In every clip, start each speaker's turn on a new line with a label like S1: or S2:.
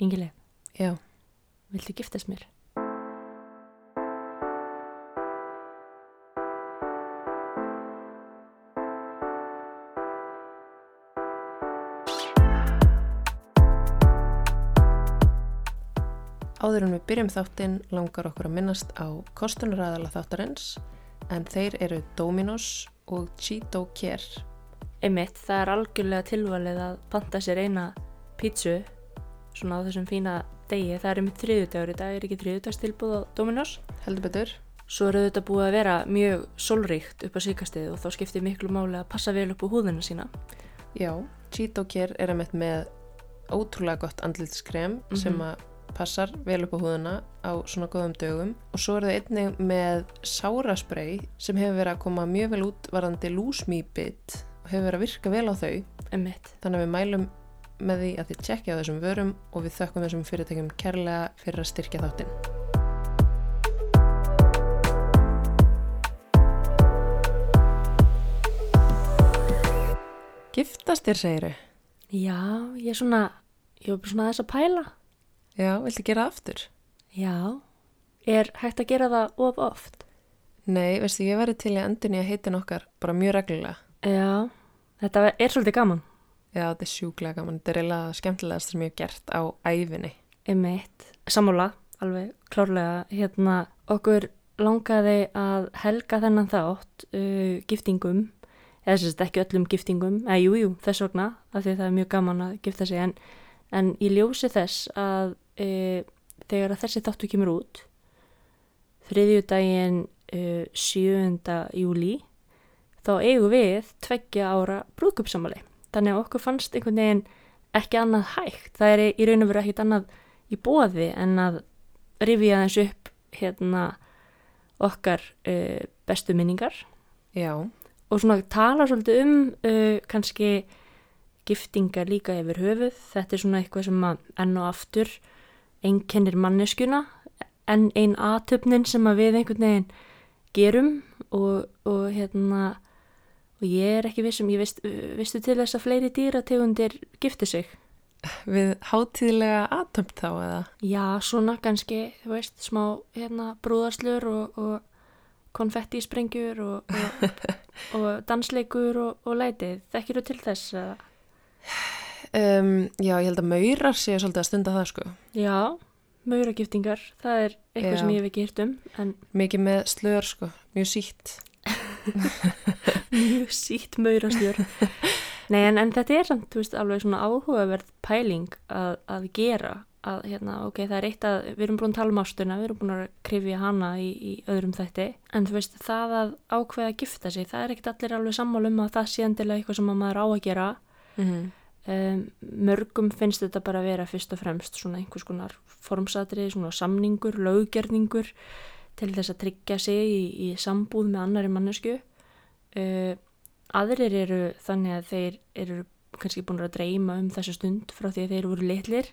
S1: Ingileg,
S2: Já,
S1: viltu giftast mér?
S2: áður en við byrjum þáttinn langar okkur að minnast á kostunaræðala þáttarins en þeir eru Dominos og Cheeto Care.
S1: Einmitt, það er algjörlega tilvalið að panta sér eina pítsu svona á þessum fína degi. Það er einmitt þriðudagur í dag, er ekki þriðudagstilbúð á Dominos.
S2: Heldur betur?
S1: Svo eru þetta búið að vera mjög sólríkt upp á síkastið og þá skiptir miklu máli að passa vel upp á húðina sína.
S2: Já, Cheeto Care er að með ótrúlega gott andlitskrem
S1: Mhm.
S2: sem að passar vel upp á húðuna á svona góðum dögum og svo er það einnig með sárasprey sem hefur verið að koma mjög vel út varandi lúsmýbit og hefur verið að virka vel á þau
S1: Einmitt.
S2: þannig að við mælum með því að þið tjekkja á þessum vörum og við þökkum þessum fyrirtækjum kærlega fyrir að styrkja þáttinn. Giftast þér, segiru?
S1: Já, ég er svona, ég var bara svona aðeins að pæla.
S2: Já, viltu gera aftur?
S1: Já, er hægt að gera það of oft?
S2: Nei, veistu, ég væri til í að endur nýja heitin okkar bara mjög reglulega.
S1: Já, þetta er svolítið gaman.
S2: Já, þetta er sjúklega gaman. Þetta er eiginlega skemmtilegast sem ég hef gert á æfinni.
S1: Einmitt, sammála, alveg klárlega, hérna okkur langaði að helga þennan þátt uh, giftingum, eða að ekki öllum giftingum, eða jú, jú, þess vegna, af því það er mjög gaman að gifta sig, en, en í ljósi þess að uh, þegar að þessi þáttu kemur út, þriðjudaginn uh, 7. júli, þá eigum við tveggja ára brúðkupsamali. Þannig að okkur fannst einhvern veginn ekki annað hægt. Það er í raun og veru ekkit annað í bóði en að rifja þess upp hérna okkar uh, bestu minningar
S2: Já,
S1: og svona tala svolítið um uh, kannski giftingar líka yfir höfuð. Þetta er svona eitthvað sem að enn og aftur einkennir manneskuna en ein aðtöfnin sem að við einhvern veginn gerum og, og hérna og ég er ekki vissum, ég veist, vistu til þess að fleiri dýrategundir gifti sig.
S2: við hátíðlega aðtömpt þá eða?
S1: Já, svona kannski, þú veist, smá hérna brúðarslur og, og konfetti sprengjur og, og, og dansleikur og, og lætið. Þekkir þú til þess? eða?
S2: Um, já, ég held að maurar séu svolítið að stunda það sko.
S1: Já, mauragiftingar, það er eitthvað
S2: Já.
S1: sem ég hef ekki hýrt um, en
S2: Mikið með slör sko, mjög sítt.
S1: mjög sítt maurasljur. Nei, en, en þetta er samt, þú veist, alveg svona áhugaverð pæling að, að gera að, hérna, ok, það er eitt að við erum búin að tala um ástuna, við erum búin að krifja hana í, í öðrum þætti, en þú veist, það að ákveða að gifta sig, það er ekkert allir alveg sammála um að það sé endilega eitthvað sem að maður á að gera.
S2: Mm
S1: Um, mörgum finnst þetta bara að vera fyrst og fremst svona einhvers konar formsatrið, svona samningur, löggerningur til þess að tryggja sig í, í sambúð með annari mannesku. Uh, aðrir eru þannig að þeir eru kannski búin að dreyma um þessu stund frá því að þeir voru litlir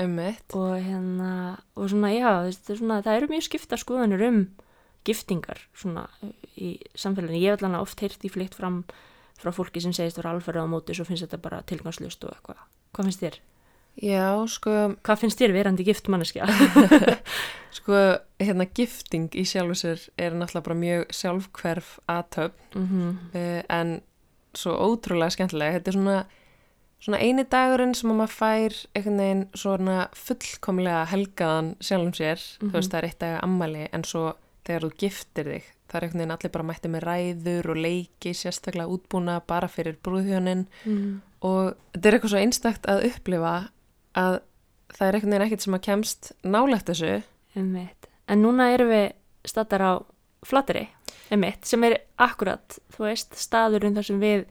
S2: Um eitt.
S1: og hérna, og svona já, er svona, það eru mjög skipta skoðanir um giftingar svona í samfélaginu. Ég hef allan oft heyrt í flytt fram frá fólki sem segist vera alferðið á móti svo finnst þetta bara tilgangslust og eitthvað. Hvað finnst þér?
S2: Já, sko,
S1: Hvað finnst þér verandi gift manneskja?
S2: sko, hérna gifting í sjálfu sér er náttúrulega bara mjög sjálfhverf aðtöp
S1: mm
S2: uh, en svo ótrúlega skemmtilega. Þetta er svona, svona eini dagurinn sem að maður fær einhvern veginn svona fullkomlega helgaðan sjálfum sér. Þú
S1: Mhm.
S2: veist, það er eitt dag ammali en svo þegar þú giftir þig, það er einhvern veginn allir bara mætti með ræður og leiki sérstaklega útbúna bara fyrir brúðhjónin
S1: mm.
S2: og þetta er eitthvað svo einstakt að upplifa að það er einhvern veginn ekkert sem að kemst nálægt þessu.
S1: Einmitt. En núna erum við stattar á flatteri, einmitt, sem er akkurat, þú veist, staðurinn þar sem við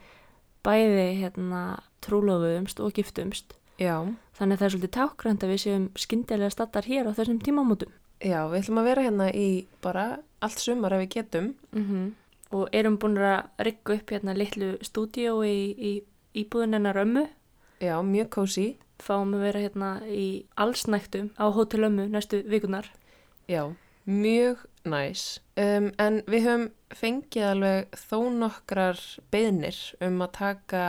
S1: bæði hérna trúlofuðumst og giftumst.
S2: Já,
S1: Þannig að það er svolítið tákrænt að við séum skyndilega stattar hér á þessum tímamótum.
S2: já, við ætlum að vera hérna í bara allt sumar ef við getum.
S1: Mm Og erum búin að rigga upp hérna litlu stúdíó í, í íbúðin hennar ömmu.
S2: Já, mjög kósi.
S1: Fáum að vera hérna í allsnæktum á hótel ömmu næstu vikunar.
S2: Já, mjög næs. Um, en við höfum fengið alveg þó nokkrar beðnir um að taka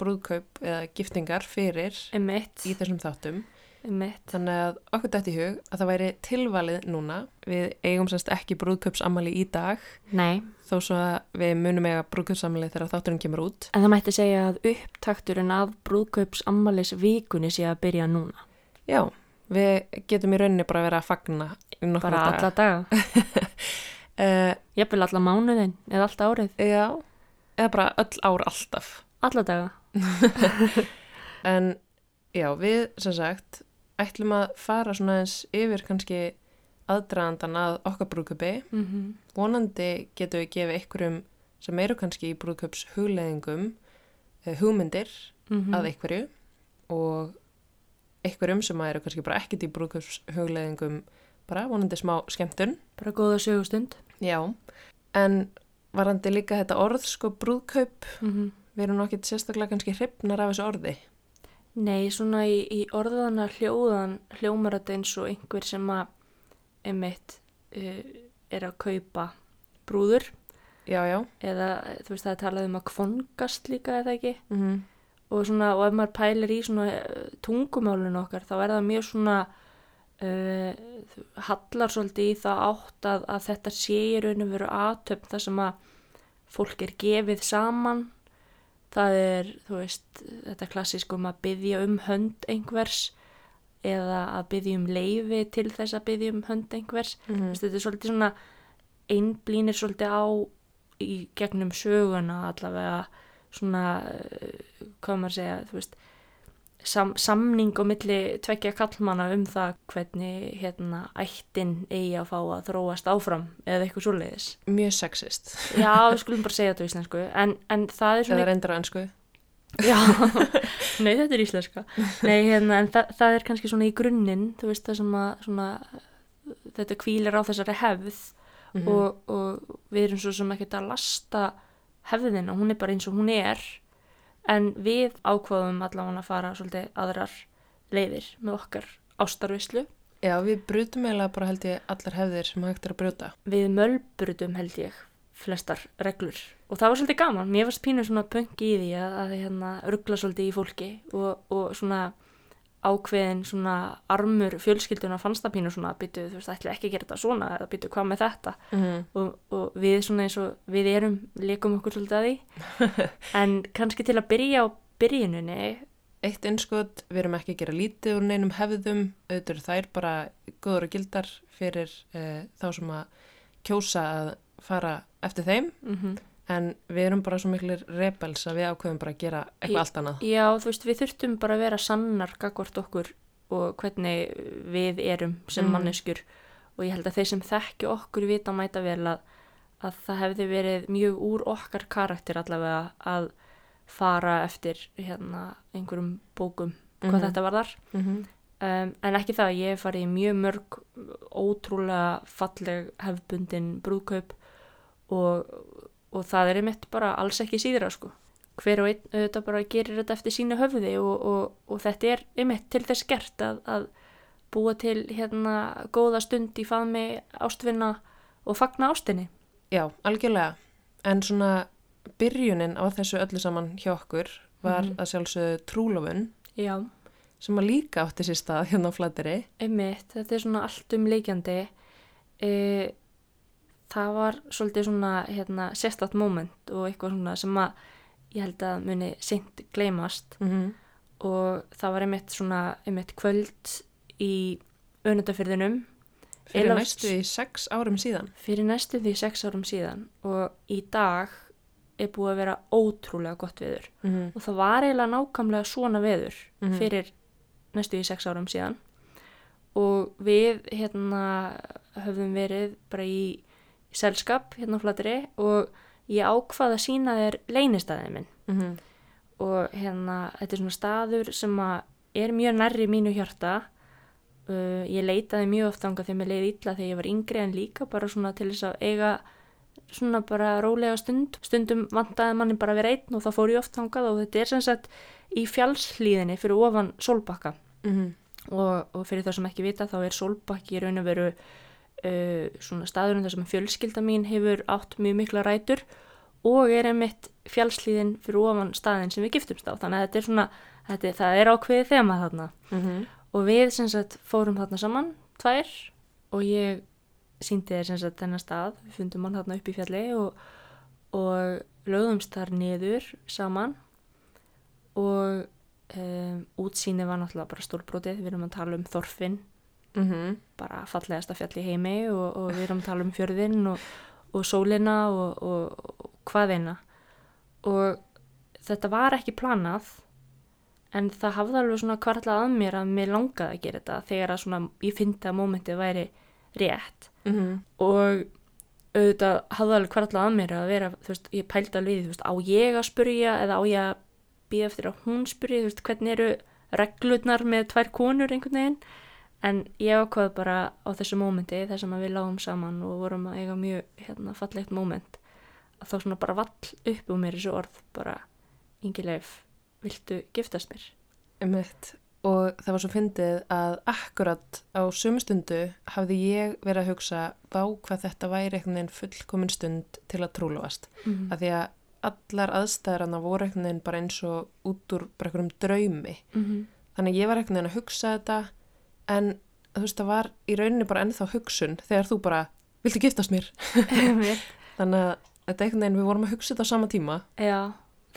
S2: brúðkaup eða giftingar fyrir
S1: Emitt,
S2: í þessum þáttum.
S1: Emitt.
S2: Þannig að okkur dætt í hug að það væri tilvalið núna. Við eigum sérst ekki brúðkaupsammali í dag
S1: Nei,
S2: þó svo að við munum eiga brúðkaupsammali þegar þátturinn kemur út.
S1: en það mætti segja að upptakturinn af brúðkaups ammalis vikunni sé að byrja núna.
S2: Já, við getum í rauninni bara að vera að fagna
S1: Bara alla daga.
S2: Uh,
S1: Jafnvel alla mánuðin eða allt árið.
S2: já, eða bara öll ár alltaf.
S1: Alla daga.
S2: En já, við sem sagt ætlum að fara svona eins yfir kannski aðdraðandan að okkar brúðköpi.
S1: Mm -hmm.
S2: Vonandi getum við gefið einhverjum sem eru kannski í brúðköps hugleðingum hugmyndir
S1: Mhm.
S2: að einhverju og einhverjum sem eru kannski bara ekkert í brúðköps hugleðingum bara vonandi smá skemmtun.
S1: Bara góða sögustund.
S2: Já, en varandi líka þetta orð sko brúðkaup,
S1: Mm
S2: við erum nokkið sérstaklega kannski hrifnar af þessu orði.
S1: Nei, svona í, í orðana hljóðan hljómar þetta eins og einhver sem að emitt uh, er að kaupa brúður.
S2: Já, já.
S1: eða þú veist það er talað um að kvongast líka eða ekki?
S2: Mm
S1: og svona og ef maður pælir í svona uh, tungumálun okkar þá er það mjög svona uh, hallar svolítið í það átt að, að þetta sé í raun og veru aðtöfn þar sem að fólk er gefið saman það er, þú veist, þetta klassísk um að byggja um hönd einhvers eða að byggja um leifi til þess að byggja um hönd einhvers
S2: -hmm.
S1: Þú veist, þetta er svolítið svona einblínir svolítið á í gegnum söguna allavega svona, uh, hvað maður segja, þú veist, sam, samning á milli tveggja kallmanna um það hvernig hérna ættin eigi að fá að þróast áfram eða eitthvað svoleiðis.
S2: Mjög sexist.
S1: Já, við skulum bara segja þetta á íslensku, en, en það er
S2: Eða
S1: svona...
S2: reyndar á ennsku.
S1: Já, nei þetta er íslenska. Nei, hérna, en það, það er kannski svona í grunninn, þú veist, það sem að svona, þetta kvílir á þessari hefð
S2: Mhm.
S1: og, og við erum svo sem ekkert að lasta hefðina, hún er bara eins og hún er en við ákvaðum allavega að fara svolítið aðrar leiðir með okkar ástarvislu
S2: Já, við brutum eiginlega bara held ég allar hefðir sem hægt er að bruta.
S1: við mölbrutum held ég flestar reglur. Og það var svolítið gaman, mér varst pínu svona pöngi í því að, að hérna ruggla svolítið í fólki og, og svona ákveðin svona armur fjölskylduna fannst það pínu svona byttu, þú veist, ætli ekki að gera þetta svona eða byttu hvað með þetta
S2: Mm -hmm.
S1: og, og við svona eins og við erum leikum okkur svolítið að því en kannski til að byrja á byrjuninni
S2: Eitt innskot, við erum ekki að gera lítið úr neinum hefðum, auðvitað eru þær bara góður og gildar fyrir uh, þá sem að kjósa að fara eftir þeim,
S1: mm -hmm.
S2: En við erum bara svo miklir rebels að við ákveðum bara að gera eitthvað allt annað.
S1: já þú veist við þurftum bara að vera sannar gagvart okkur og hvernig við erum sem
S2: Mhm.
S1: manneskjur og ég held að þeir sem þekki okkur vita mæta vel að, að það hefði verið mjög úr okkar karakter allavega að fara eftir hérna einhverjum bókum hvað
S2: Mhm.
S1: þetta var þar
S2: Mm -hmm.
S1: Um, en ekki það, ég hef farið mjög mörg ótrúlega falleg hefbundin brúðkaup og, og það er einmitt bara alls ekki síðra sko. Hver og einn auðvitað bara gerir þetta eftir sínu höfði og, og, og þetta er einmitt til þess gert að, að búa til hérna góða stund í faðmi ástvinna og fagna ástinni.
S2: Já, algjörlega. En svona byrjunin á þessu öllu saman hjá okkur var
S1: Mhm.
S2: að sjálfsögðu trúlofun
S1: Já,
S2: sem að líka átti sér stað hérna á flættiri.
S1: einmitt, þetta er svona allt um leikjandi. E, það var svolítið svona hérna, sérstætt moment og eitthvað svona sem að ég held að muni seint gleymast
S2: Mm -hmm.
S1: og það var einmitt svona einmitt kvöld í önundafyrðinum
S2: Fyrir
S1: Eiginlega-
S2: næstu í sex árum síðan.
S1: fyrir næstu því sex árum síðan og í dag er búið að vera ótrúlega gott veður
S2: Mm -hmm.
S1: og það var eiginlega nákvæmlega svona veður
S2: Mhm.
S1: fyrir næstu í sex árum síðan og við hérna höfðum verið bara í selskap hérna á flatri og ég ákvað að sína þér leynistæðið minn.
S2: Mm -hmm.
S1: og hérna þetta er svona staður sem að er mjög nærri mínu hjarta. Uh, ég leitaði mjög oft ánga þegar mér leiði illa þegar ég var yngri en líka bara svona til þess að eiga svona bara rólega stund. Stundum vantaði manni bara að vera einn og þá fór ég oft þangað og þetta er sem sagt í fjallslíðinni fyrir ofan Solbakka
S2: Mm
S1: og, og fyrir það sem ekki vita þá er Solbakki í raun og veru uh, svona staðurinn þar sem fjölskylda mín hefur átt mjög mikla rætur og er einmitt fjálslíðin fyrir ofan staðin sem við giftumst á. Þannig að þetta er svona, þetta, það er ákveðið þema þarna.
S2: Mhm.
S1: og við sem sagt fórum þarna saman, tvær og ég síndi þér sem sagt þennan stað, við fundum hann þarna upp í fjalli og, og lögðumst þar niður saman. Og um, útsýni var náttúrulega bara stórbrotið, við erum að tala um Þorfinn,
S2: Mhm.
S1: bara fallegasta fjall í heimi og, og við erum að tala um fjörðinn og, og sólina og, og, hvaðina og þetta var ekki planað en það hafði alveg svona kvartlað að mér að mér langaði að gera þetta þegar að svona ég fyndi að mómentið væri rétt
S2: Mhm.
S1: og auðvitað hafði alveg kvartlað að mér að vera, þú veist, ég pældi alveg þú veist, á ég að spurja eða á ég að býða eftir að hún spurja, þú veist, hvernig eru reglurnar með tvær konur einhvern veginn en ég ákvaði bara á þessu mómenti sem að við lágum saman og vorum að eiga mjög hérna, fallegt móment að þá svona bara vall upp úr mér þessu orð bara, Ingileif, viltu giftast mér?
S2: Einmitt. Og það var svo fyndið að akkurat á sumustundu hafði ég verið að hugsa bá hvað þetta væri einhvern veginn fullkomin stund til að trúlofast.
S1: Mm.
S2: Af því að allar aðstæðarana voru einhvern veginn bara eins og út úr bara einhverjum draumi.
S1: Mm -hmm.
S2: Þannig að ég var einhvern veginn að hugsa þetta en þú veist það var í rauninni bara ennþá hugsun þegar þú bara, viltu giftast mér? Þannig að þetta einhvern veginn við vorum að hugsa þetta á sama tíma.
S1: Já,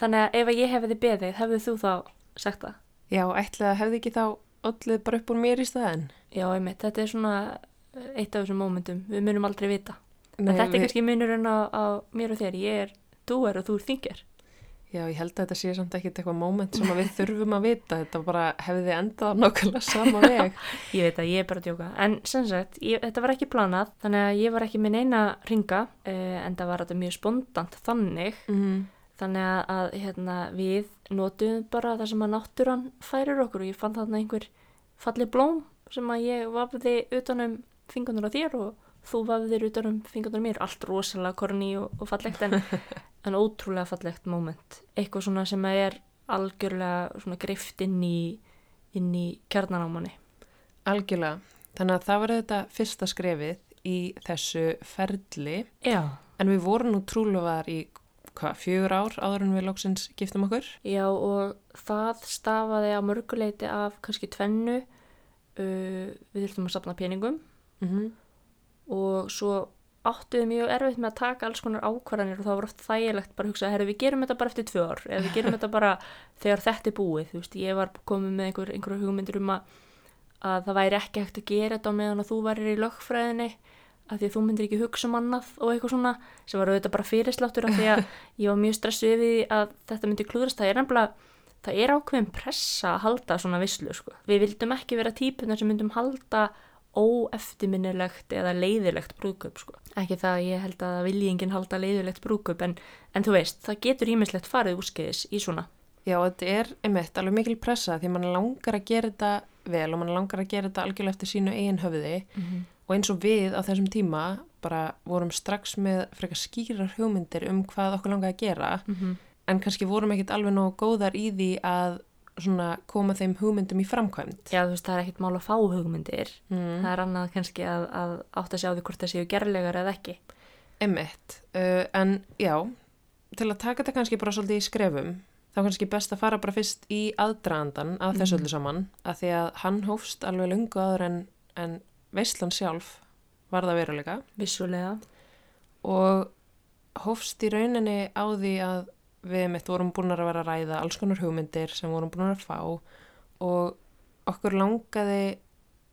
S1: þannig að ef ég hefði beðið, hefði þú þá sagt það?
S2: Já, ætlaði að hefði ekki þá öllið bara upp úr mér í staðinn.
S1: Já, einmitt, þetta er svona eitt af þessum mómentum, við munum aldrei vita.
S2: Nei,
S1: þetta er
S2: við-
S1: kannski munurinn á, á mér og þér, ég er dúer og þú er þingir.
S2: Já, ég held að þetta sé samt ekkit eitthvað moment sem við þurfum að vita. Þetta bara hefði endað nákvæmlega sama veg.
S1: Ég veit að ég er bara að djóka, en sem sagt, ég, þetta var ekki planað, þannig að ég var ekki með neina ringa, uh, en það var þetta mjög spontant þannig,
S2: Mm.
S1: þannig að, hérna, við notuðum bara það sem að náttúran færir okkur og ég fann þarna einhver falli blóm sem að ég vafði utanum fingunar á þér og þú vafðir fingunar á mér, allt rosalega korni og, og fallegt en, en ótrúlega fallegt moment, eitthvað svona sem er algjörlega svona greift inn í, inn í kjarnanámanni.
S2: Algjörlega. Þannig að það var þetta fyrsta skrefið í þessu ferli.
S1: Já.
S2: En við vorum nú trúlofaðar í hvað, fjögur ár áður en við lóksins giftum okkur.
S1: Já og það stafaði á mörguleiti af kannski tvennu, uh, við þurftum að sapna peningum
S2: Mm -hmm.
S1: Og svo áttuðu mjög erfitt með að taka alls konar ákvarðanir og það var oft þægilegt bara að hugsa, herru við gerum þetta bara eftir tvö ár eða við gerum þetta bara þegar þetta er búið þú veist, ég var komið með einhver, einhver hugmyndir um að, að það væri ekki hægt að gera þetta á meðan að þú værir í lögfræðinni að því að þú myndir ekki hugsa um annað og eitthvað svona sem var auðvitað bara fyrirsláttur af því að ég var mjög stressuð yfir því að þetta myndi klúðrast, það er nefnilega það er ákveðin pressa að halda svona vislu sko. við vildum ekki vera típunar sem myndum halda óeftirminnilegt eða leiðilegt brúðkaup sko. ekki það að ég held að vilji enginn halda leiðilegt brúðkaup en, en þú veist, það getur ímislegt farið úrskeiðis í svona
S2: Já, þetta er einmitt alveg mikil pressa því mann langar að gera þetta vel og mann langar að gera þetta algjörlega eftir sínu eigin höfði
S1: mm -hmm.
S2: og eins og við á þessum tíma bara vorum strax með frekar skýrar hugmyndir um hvað okkur langar að gera en kannski vorum ekkit alveg nógu góðar í því að svona koma þeim hugmyndum í framkvæmt.
S1: Já, þú veist, það er ekkit mál að fá hugmyndir
S2: Mm.
S1: það er annað kannski að, að átt að sjá því hvort það séu gerlegar eða ekki
S2: Emmett, uh, en já, til að taka þetta kannski bara svolítið í skrefum, þá kannski best að fara bara fyrst í aðdraðandan að þessu
S1: Mhm.
S2: öllu saman, að því að hann hófst alveg lungu áður en, en veistlan sjálf var það veruleika
S1: vissulega
S2: og hófst í rauninni á því að við mitt vorum búin að vera að ræða alls konar hugmyndir sem vorum búin að fá og okkur langaði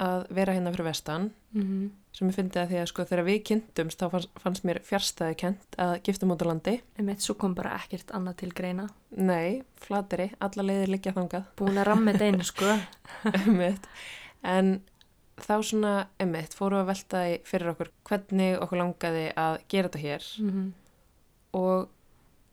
S2: að vera hérna fyrir vestan
S1: mm -hmm.
S2: sem ég fyndi að því að sko þegar við kynntumst þá fannst, fannst mér fjärstaði kent að giftum út á landi.
S1: en mitt svo kom bara ekkert annað til greina
S2: Nei, flateri, alla leiðir liggja þangað.
S1: búin að ramma þetta einu sko
S2: en þá svona, emitt, fóru að velta í fyrir okkur hvernig okkur langaði að gera þetta hér
S1: mm -hmm.
S2: og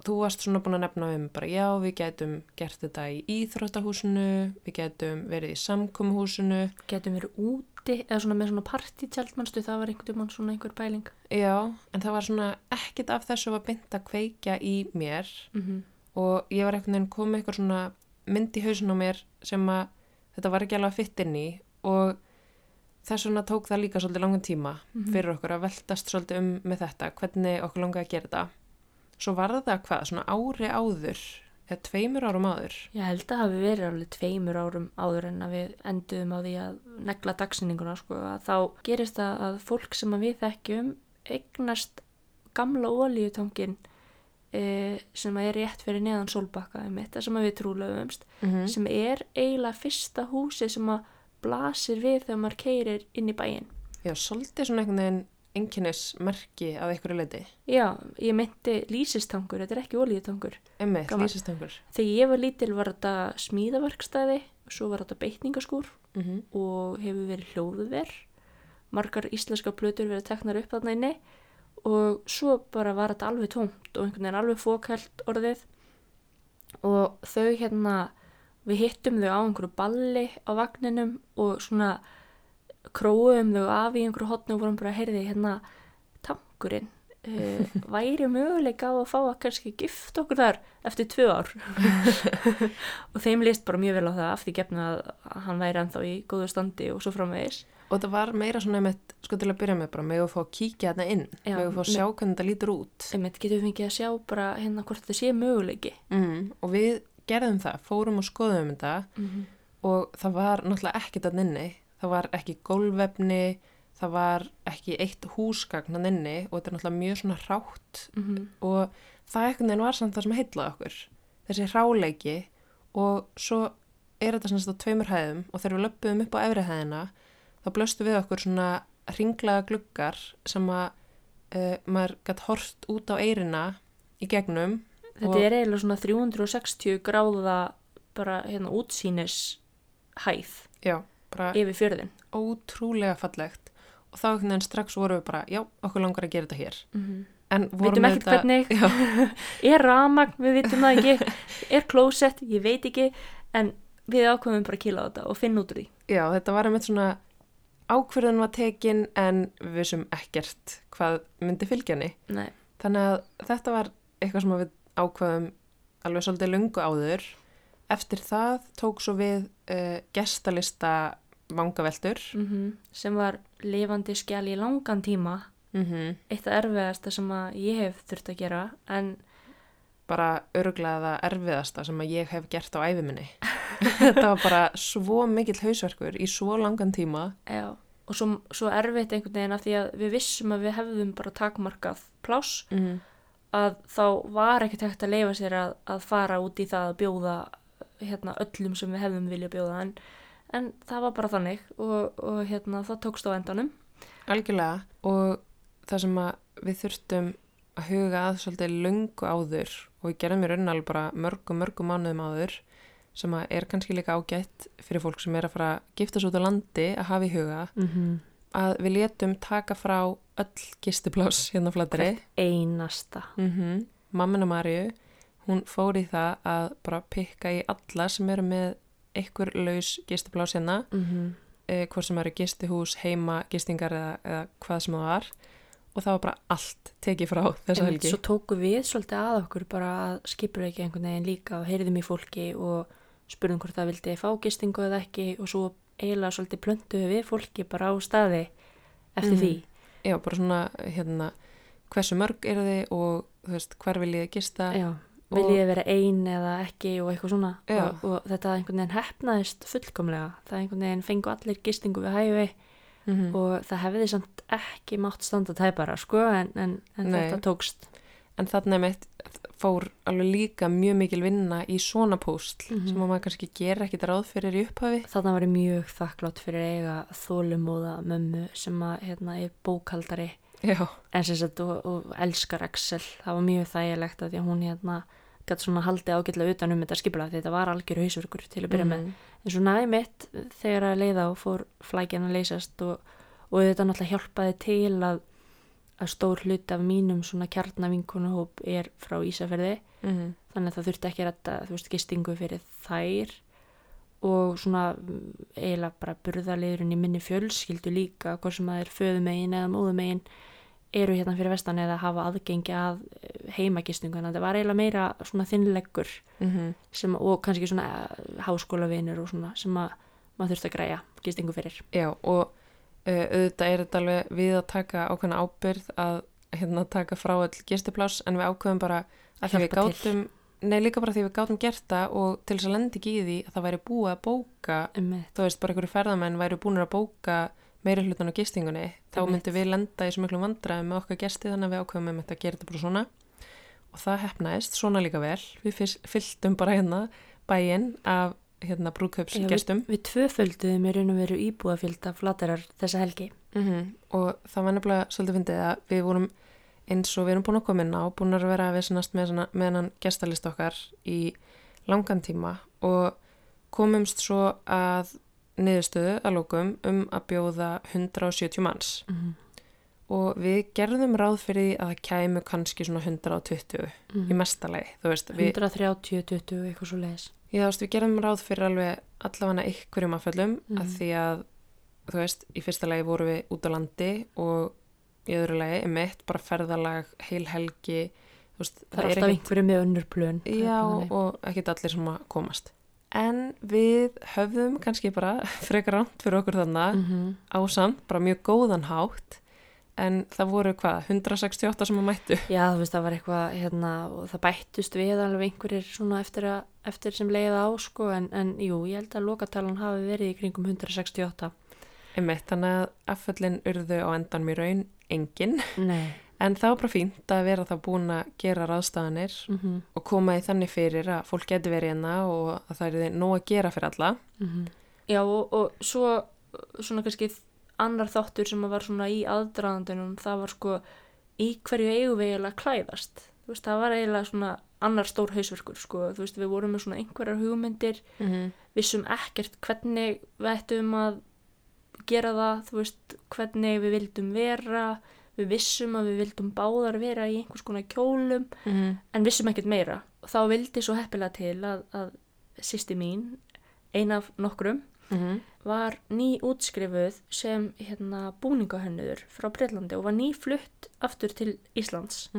S2: þú varst svona búin að nefna um bara já, við gætum gert þetta í íþróttahúsinu, við gætum verið í samkomuhúsinu.
S1: getum verið úti eða svona með svona partítjaldmannstu það var einhvern veginn svona einhver pæling
S2: Já, en það var svona ekkit af þessu var beint að kveikja í mér
S1: mm -hmm.
S2: og ég var einhvern veginn komið eitthvað svona mynd í hausin á mér sem að þetta var ekki alveg að fytta inn í og þess vegna tók það líka svolítið langan tíma
S1: Mhm.
S2: fyrir okkur að veltast svolítið um með þetta, hvernig okkur langaði að gera þetta. Svo var það hvað, svona ári áður eða tveimur árum áður
S1: Ég held að það hafi verið alveg tveimur árum áður en að við enduðum á því að negla dagsinninguna sko að þá gerist það að fólk sem að við þekkjum eignast gamla ólíutangin e, sem að er rétt fyrir neðan sólbakka um þetta sem að við trúlaumst
S2: mm
S1: sem er eiginlega fyrsta húsi sem að blasir við þegar maður keirir inn í bæinn.
S2: Já, svolítið svona einhvern veginn einkennismerki að einhverju leiti
S1: Já, ég meinti lýsistangur, þetta er ekki ólíutangur.
S2: Emmitt,
S1: Gaman.
S2: lýsistangur
S1: Þegar ég var lítil var þetta smíðaverkstæði, svo var þetta beitningaskúr
S2: mm -hmm.
S1: og hefur verið hljóðver. Margar íslenska plötur verið teknar upp þarna inni og svo bara var þetta alveg tómt og einhvern veginn alveg fókælt orðið og þau hérna, við hittum þau á einhverju balli á vagninum og svona króum þau af í einhverju hotni og vorum bara að heyrði hérna tankurinn uh, væri möguleika á að fá að kannski gift okkur þar eftir tvö ár og þeim líst bara mjög vel á það af því gefna að hann væri ennþá í góðu standi og svo framvegis
S2: Og það var meira svona einmitt, sko til að byrja með bara, megum við fá að kíkja þarna inn,
S1: Já,
S2: megum við fá að sjá hvernig þetta lítur út.
S1: einmitt getum við fengið að sjá bara hérna hvort þetta sé möguleiki
S2: Mm. Og við gerðum það, fórum og skoðum þetta
S1: mm -hmm.
S2: og það var náttúrulega ekkert að inni, það var ekki gólvefni, það var ekki eitt húsgagn að inni og þetta er náttúrulega mjög svona rátt
S1: Mhm.
S2: og það ekkert veginn var samt það sem heitlaði okkur, þessi ráleiki og svo er þetta á tveimur hæðum og þegar við löpum upp á efri hæðina þá blöstu við okkur svona ringlaga gluggar sem að uh, maður gætt hort út á eirina í gegnum
S1: þetta er eiginlega svona 360 gráða bara hérna útsýnis hæð
S2: já, bara
S1: yfir fjörðin
S2: ótrúlega fallegt. Og þá einhvern veginn strax vorum við bara, já, okkur langar að gera þetta hér.
S1: Mm -hmm.
S2: en vorum
S1: vitum ekkert hvernig. Er ramagn, við vitum það ekki. Er klósett, ég veit ekki. En við ákveðum bara að kýla á þetta og finna út úr því.
S2: Já, þetta var einmitt svona ákverðin var tekin en við vissum ekkert hvað myndi fylgja henni.
S1: Nei.
S2: Þannig að þetta var eitthvað sem við ákveðum alveg svolítið lungu áður. Eftir það tók svo við uh, gestalista vangaveltur.
S1: Mm sem var lifandi skjál í langan tíma
S2: Mm -hmm.
S1: eitt af erfiðasta sem að ég hef þurft að gera en
S2: Bara örglaða erfiðasta sem að ég hef gert á æfiminni. þetta var bara svo mikill hausverkur í svo langan tíma.
S1: já, og svo, svo erfitt einhvern veginn af því að við vissum að við hefðum bara takmarkað pláss
S2: Mm -hmm.
S1: að þá var ekkert hægt að leifa sér að, að fara út í það að bjóða hérna, öllum sem við hefðum vilja bjóða en, en það var bara þannig og, og hérna, það tókst á endanum
S2: Algjörlega og það sem að við þurftum að huga að svolítið löngu áður og við gerðum í raunin alveg bara mörgum, mörgum mánuðum áður sem að er kannski líka ágætt fyrir fólk sem er að fara að gifta svo út á landi að hafa í huga
S1: mm -hmm.
S2: að við letum taka frá öll gistipláss hérna á flatri.
S1: einasta
S2: Mm -hmm. Mammina Marju, hún fór í það að bara pikka í alla sem eru með einhver laus gistipláss hérna
S1: mm -hmm.
S2: eh, hvort sem eru gistihús, heima, gistingar eða, eða hvað sem það var og það var bara allt tekið frá þessa helgi.
S1: svo tóku við svolítið að okkur bara að skipur ekki einhvern veginn líka og heyrðum í fólki og spurðum hvort það vildi fá gistingu eða ekki og svo eiginlega svolítið plöntuðu við fólki bara á staði eftir
S2: Mhm.
S1: því
S2: Já, bara svona, hérna, hversu mörg eru þið og, þú veist, hver viljið þið gista?
S1: Já,
S2: Og-
S1: viljið vera ein eða ekki og eitthvað svona? Og, og þetta einhvern veginn hefnaðist fullkomlega. Það einhvern veginn fengu allir gistingu við hæfi
S2: Mm
S1: og það hefði samt ekki mátt standa tæpara sko en, en, en þetta tókst.
S2: En þarna mitt fór alveg líka mjög mikil vinna í svona póstl
S1: Mhm.
S2: sem að maður kannski gera ekkit ráð fyrir í upphafi.
S1: Þarna var ég mjög þakklátt fyrir eiga þólumóða mömmu sem að hérna er bókaldari.
S2: Já,
S1: en sem sagt og, og elskar Excel. Það var mjög þægilegt að því að hún hérna gæti svona haldið ágætlega utan um þetta skipula því þetta var algjör hausverkur til að byrja með
S2: Mhm.
S1: en svo næði mitt þegar að leiða og fór flækjan að leysast og, og þetta náttúrulega hjálpaði til að, að stór hlut af mínum svona kjarnavinkunuhóp er frá Ísafærði
S2: Mhm.
S1: þannig að það þurfti ekki að retta þú veist gistingu fyrir þær og svona mm, eiginlega bara burðarliðurinn í minni fjölskyldu líka hvort sem það er föðumegin eða móðumegin eru hérna fyrir vestan eða hafa aðgengi að eh, heimagistingu þannig að þetta var eiginlega meira svona þinnleggur
S2: Mhm.
S1: sem, og kannski svona eh, háskólavinur og svona sem að maður þurfti að græja gistingu fyrir
S2: Já, og uh, auðvitað er þetta alveg við að taka ákveðna ábyrð að hérna taka frá öll gistipláss en við ákveðum bara að því við gátum nei líka bara því við gátum gert það og til þess að lendi ekki í því að það væri búið að bóka
S1: Einmitt.
S2: þú veist bara einhverju ferðamenn væri búin að bóka meiri hlutan á gistingunni þá myndum við lenda í svo miklu vandræði með okkar gesti þannig að við ákveðum með þetta að gera þetta bara svona. Og það hefnaðist svona líka vel. Við fylltum bara hérna bæinn af hérna brúðkaupsgestum
S1: Við tvöfölduðum í raun og veru íbúðafjölda flatarar þessa helgi.
S2: mm og það var nefnilega svolítið fyndið að við vorum eins og við erum búin að koma inn á búin að vera að viðsynast með, svona- með hann gestalist okkar í langan tíma og komumst svo að niðurstöðu að lókum um að bjóða 170 manns
S1: Mm
S2: og við gerðum ráð fyrir því að það kæmu kannski svona 120
S1: Mhm.
S2: í mestalegi, þú veist við,
S1: 130, 20, eitthvað svo leiðis.
S2: Já, þú veist, við gerðum ráð fyrir alveg allavega ykkurjum afföllum
S1: Mhm.
S2: að því að, þú veist, í fyrsta lagi vorum við út á landi og í öðru lagi, emitt, bara ferðalag, heil helgi, veist,
S1: Það er alltaf einhverju með önnur plön.
S2: Já, og ekkit allir sem að komast. En við höfðum kannski bara frekar ránt fyrir okkur þannig
S1: Mm -hmm.
S2: ásamt, bara mjög góðan hátt, en það voru hvað, 168 sem að mættu.
S1: Já, þú veist, það var eitthvað, hérna, og það bættust við alveg einhverjir svona eftir, að, eftir sem leiða á, sko, en, en jú, ég held að lokatalan hafi verið í kringum 168.
S2: Emitt, þannig að afföllin urðu á endan mér raun engin.
S1: Nei.
S2: En það var bara fínt að vera þá búin að gera ráðstafanir
S1: Mm -hmm.
S2: og koma í þannig fyrir að fólk geti verið hérna og að það er nóg að gera fyrir alla.
S1: Já, og, og svo svona kannski annar þáttur sem var svona í aðdraðandunum, það var sko í hverju eigum við eiginlega klæðast. Veist, það var eiginlega svona annar stór hausverkur, sko. Þú veist, við vorum með svona einhverjar hugmyndir,
S2: Mm -hmm.
S1: vissum ekkert hvernig við ættum að gera það, þú veist, hvernig við vildum vera, við vissum að við vildum báðar vera í einhvers konar kjólum,
S2: Mm
S1: en vissum ekkert meira. Og þá vildi svo heppilega til að, að sýsti mín, ein af nokkrum, var ný útskrifuð sem hérna, búningahönnuður frá Breitlandi og var ný flutt aftur til Íslands.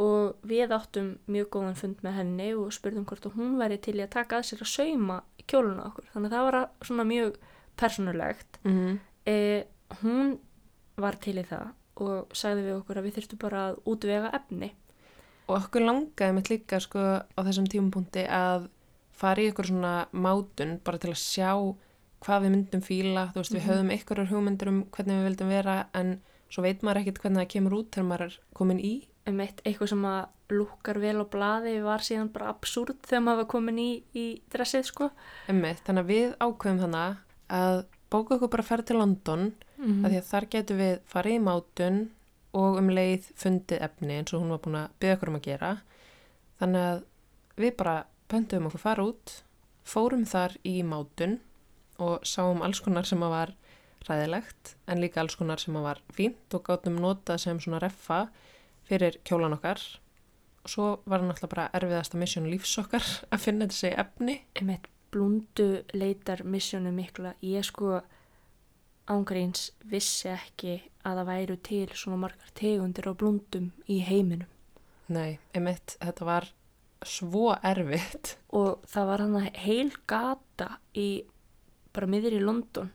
S1: Og við áttum mjög góðan fund með henni og spurðum hvort hún væri til í að taka að sér að sauma kjóluna okkur. Þannig að það var svona mjög persónulegt. E, hún var til í það og sagði við okkur að við þurftum bara að útvega efni
S2: Og okkur langaði mitt líka sko á þessum tímapunkti að fara í ykkur svona mátun bara til að sjá hvað við myndum fíla, þú veist við
S1: Mhm.
S2: höfum ykkur hugmyndir um hvernig við vildum vera en svo veit maður ekkit hvernig það kemur út þegar maður er komin í.
S1: um eitt, eitthvað sem að lúkar vel á blaði var síðan bara absúrt þegar maður var komin í, í dressið sko
S2: Einmitt, þannig að við ákveðum þannig að bóka okkur bara ferð til London
S1: mm
S2: af því að þar getum við farið í mátun og um leið fundið efni eins og hún var búin að byggja okkur um að gera. Þannig að við bara pöntum okkur fara út fórum þar í mátun og sáum alls konar sem að var ræðilegt en líka alls konar sem að var fínt og gátum notað sem svona reffa fyrir kjólan okkar. Og svo var það náttúrulega bara erfiðasta mission lífs okkar að finna þessi efni.
S1: Eitt blúndu leitar missjónu mikla. Ég sko ángríns vissi ekki að það væru til svona margar tegundir á blúndum í heiminum.
S2: Nei, einmitt, þetta var svo erfitt.
S1: Og það var hann heil gata í bara miður í London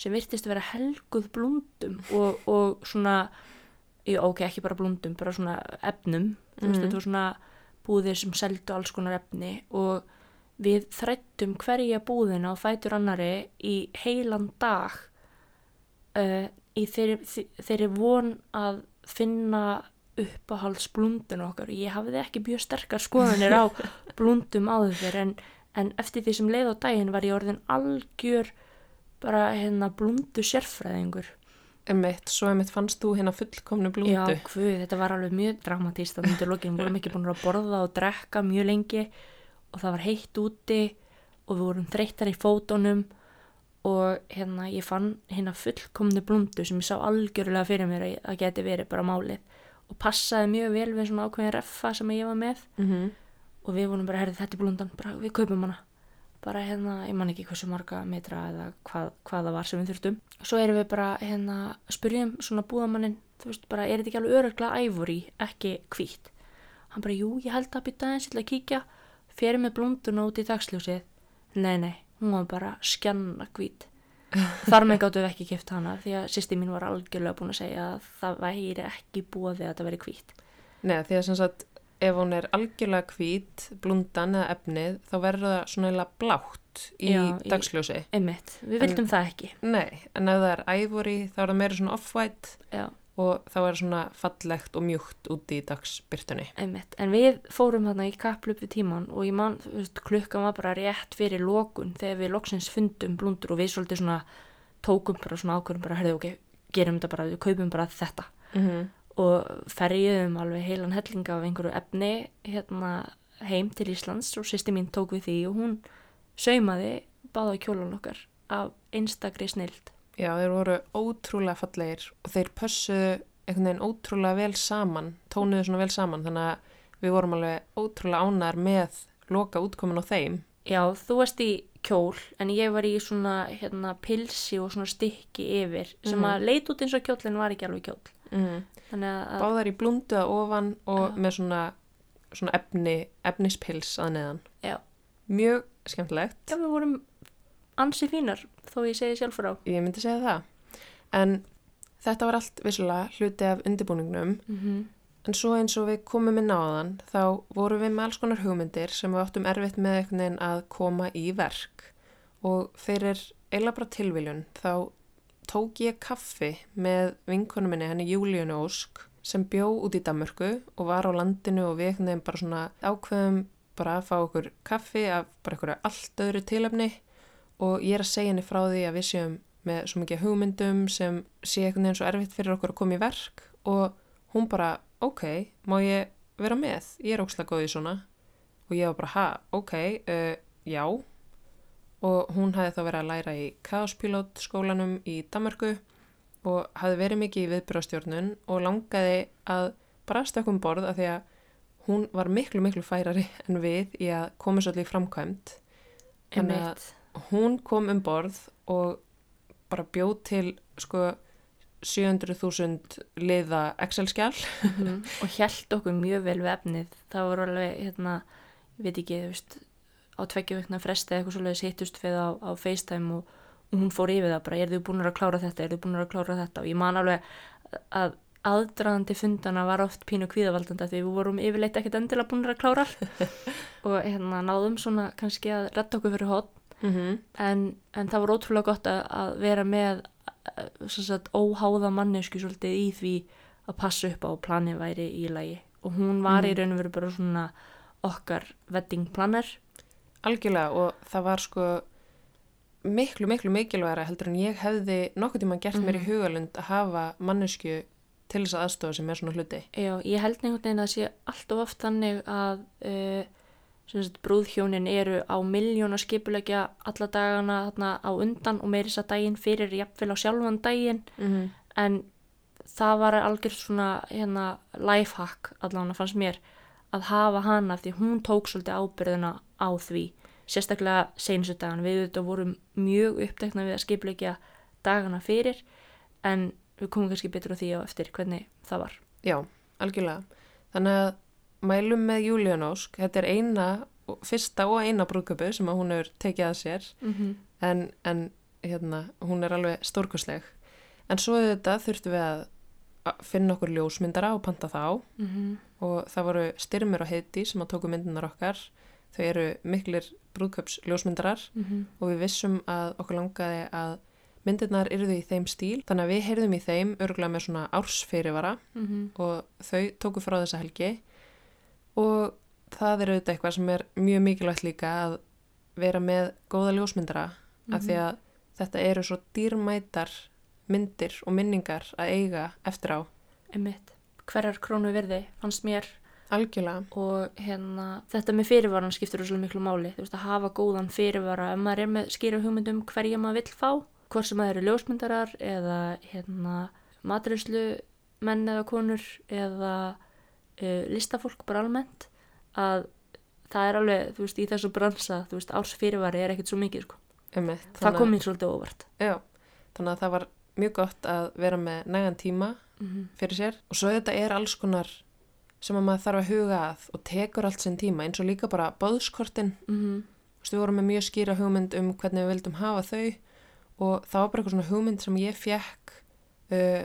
S1: sem virtist að vera helguð blúndum og, og svona ok, ekki bara blúndum, bara svona efnum, þú veist,
S2: Mhm.
S1: þetta var svona búðir sem seldu alls konar efni og við þrættum hverja búðina og fætur annari í heilan dag uh, í þeirri, þe- þeirri von að finna uppáhalds blúndun okkar. Ég hafði ekki mjög sterkar skoðanir á blúndum áður fyrir en, en eftir því sem leið á daginn var ég orðin algjör bara hérna blúndu sérfræðingur.
S2: Einmitt, svo einmitt fannst þú hérna fullkomnu blúndu.
S1: Já, hvað, þetta var alveg mjög dramatíst þannig að lokin. Vorum ekki búin að borða og drekka mjög lengi og það var heitt úti og við vorum þreyttar í fótunum og hérna ég fann hérna fullkomnu blúndu sem ég sá algjörlega fyrir mér að það geti verið bara málið. Og passaði mjög vel við svona ákveðin reffa sem ég var með.
S2: Mm
S1: og við vorum bara, herrið þetta er blúndan, bara við kaupum hana. Bara hérna, ég man ekki hversu marga metra eða hvað, hvað það var sem við þurftum. Svo erum við bara hérna spurjum svona búðamannin, þú veist bara er þetta ekki alveg öruglega ævori, ekki hvít hann bara, jú, ég held að bytta aðeins ég ætla að kíkja, fyrir með blúnduna út í dagsljósið. Nei, nei, hún var bara skjanna hvít. Þar með gáttu við ekki kæft hana því að sýsti mín var algjörlega búin að segja að það væri ekki búið að þetta veri hvít.
S2: Nei, því að sem sagt, ef hún er algjörlega hvít, blundan eða efnið, þá verður það svona eiginlega blátt í
S1: Já, í-
S2: dagsljósi.
S1: einmitt, við vildum það ekki.
S2: Nei, en ef það er ivory, þá er það meira svona off-white.
S1: Já,
S2: og það svona fallegt og mjúkt úti í dagsbyrtunni.
S1: einmitt, en við fórum þarna í kapplup við tíman og ég man, klukkan var bara rétt fyrir lokun þegar við loksins fundum blundur og við svolítið svona tókum bara svona ákvörðum bara, herðu ok, gerum þetta bara, við kaupum bara þetta
S2: Mm -hmm.
S1: og ferjuðum alveg heilan hellinga af einhverju efni hérna heim til Íslands og sýsti mín tók við því og hún saumaði báða kjólan okkar af einstakri snild.
S2: Já, þeir voru ótrúlega fallegir og þeir pössuðu einhvern veginn ótrúlega vel saman, tónuðu svona vel saman, þannig að við vorum alveg ótrúlega ánæður með loka útkomin á þeim.
S1: Já, þú varst í kjól en ég var í svona hérna pilsi og svona stykki yfir sem
S2: Mhm.
S1: að leit út eins og kjól en var ekki alveg kjól.
S2: Mm.
S1: Þannig að,
S2: Báðar í blundu að ofan og
S1: Já.
S2: með svona, svona efni, efnispils að neðan.
S1: já,
S2: Mjög skemmtilegt.
S1: já, við vorum ansi fínar þó ég segi sjálf frá.
S2: Ég myndi segja það. En þetta var allt vissulega hluti af undirbúningnum.
S1: Mm -hmm.
S2: En svo eins og við komum inn á þann, þá vorum við með alls konar hugmyndir sem við áttum erfitt með einhvern veginn að koma í verk. Og fyrir eila bara tilviljun, þá tók ég kaffi með vinkonu minni, henni Júlíunu Ósk, sem bjó út í Danmörku og var á landinu og við einhvern veginn bara svona ákveðum bara að fá okkur kaffi af bara einhverju allt öðru tilefni og ég er að segja henni frá því að við séum með svo mikið hugmyndum sem sé einhvern veginn svo erfitt fyrir okkur að koma í verk og hún bara, ok, má ég vera með? Ég er ókslega góð í svona og ég var bara, ha, ok, uh, já og hún hafði þá verið að læra í Chaospilot skólanum í Danmarku og hafði verið mikið í viðbyrastjórnun og langaði að bara stökkum borð af því að hún var miklu, miklu færari en við í að koma svolítið framkvæmt. Þannig að-. Hún kom um borð og bara bjóð til sko 700.000 liða Excel-skjál.
S1: Mhm. og held okkur mjög vel við efnið. Það voru alveg, hérna ég veit ekki, veist á tveggja vikna fresti eða eitthvað svoleiðis hittust við á, á FaceTime og, og hún fór yfir það bara, er þið búin að klára þetta, er þið búin að klára þetta? Og ég man alveg að aðdraðandi fundana var oft pínu kvíðavaldandi af því við vorum yfirleitt ekkert endilega búin að klára og hérna náðum svona kannski að retta okkur fyrir hot
S2: Mm -hmm.
S1: en, en það var ótrúlega gott að, að vera með eh, sagt, óháða mannesku svolítið í því að passa upp á að planið væri í lagi og hún var í
S2: Mhm.
S1: raun og veru bara svona okkar wedding planner
S2: Algjörlega og það var sko miklu, miklu mikilværa heldur en ég hefði nokkuð tíma gert mér í
S1: Mhm.
S2: hugalund að hafa mannesku til þess að aðstofa sem er svona hluti.
S1: Já, ég held veginn að það sé allt of oft þannig að uh, brúðhjónin eru á miljóna skipulegja alla dagana þarna á undan og meiri þess að daginn fyrir jafnvel á sjálfan daginn
S2: Mm -hmm.
S1: en það var algjör svona hérna lifehack allan fannst mér að hafa hana því hún tók svolítið ábyrðina á því sérstaklega seinustu dagan við þetta vorum mjög upptekna við að skipleikja dagana fyrir en við komum kannski betur á því á eftir hvernig það var
S2: Já, algjörlega. Þannig að mælum með Júlíun Ósk, þetta er eina, fyrsta og eina brúðköpu sem að hún hefur tekið að sér.
S1: Mm -hmm.
S2: en, en hérna, hún er alveg stórkosleg. En svo þetta þurftum við að finna okkur ljósmyndara og panta þá og það voru styrmir og heiti sem að tóku myndinar okkar. Þau eru miklir brúðköps ljósmyndarar. Og við vissum að okkur langaði að myndirnar yrðu í þeim stíl. Þannig að við heyrðum í þeim örgulega með svona ársfyrirvara. Og þau tóku frá þessa helgi og það er auðvitað eitthvað sem er mjög mikilvægt líka að vera með góða ljósmyndara af því að þetta eru svo dýrmætar myndir og minningar að eiga eftir á.
S1: Einmitt. hverjar krónu verði fannst mér.
S2: Algjörlega,
S1: og hérna þetta með fyrirvaran skiptur svo miklu máli. Þú veist að hafa góðan fyrirvara. Ef maður er með skýra hugmyndum hverja maður vill fá hvort sem það eru ljósmyndarar eða hérna matrislu menn eða konur eða uh, listafólk bara almennt að það er alveg, þú veist, í þessu bransa þú veist, árs fyrirvari er ekkert svo mikið sko.
S2: einmitt
S1: það kom mér svolítið óvart
S2: já, þannig að það var mjög gott að vera með nægan tíma
S1: mm -hmm.
S2: fyrir sér og svo þetta er alls konar sem að maður þarf að huga að og tekur allt sinn tíma eins og líka bara bóðskortin
S1: Mm -hmm.
S2: Þú veist, við vorum með mjög skýra hugmynd um hvernig við vildum hafa þau og það var bara eitthvað svona hugmynd sem ég fekk uh,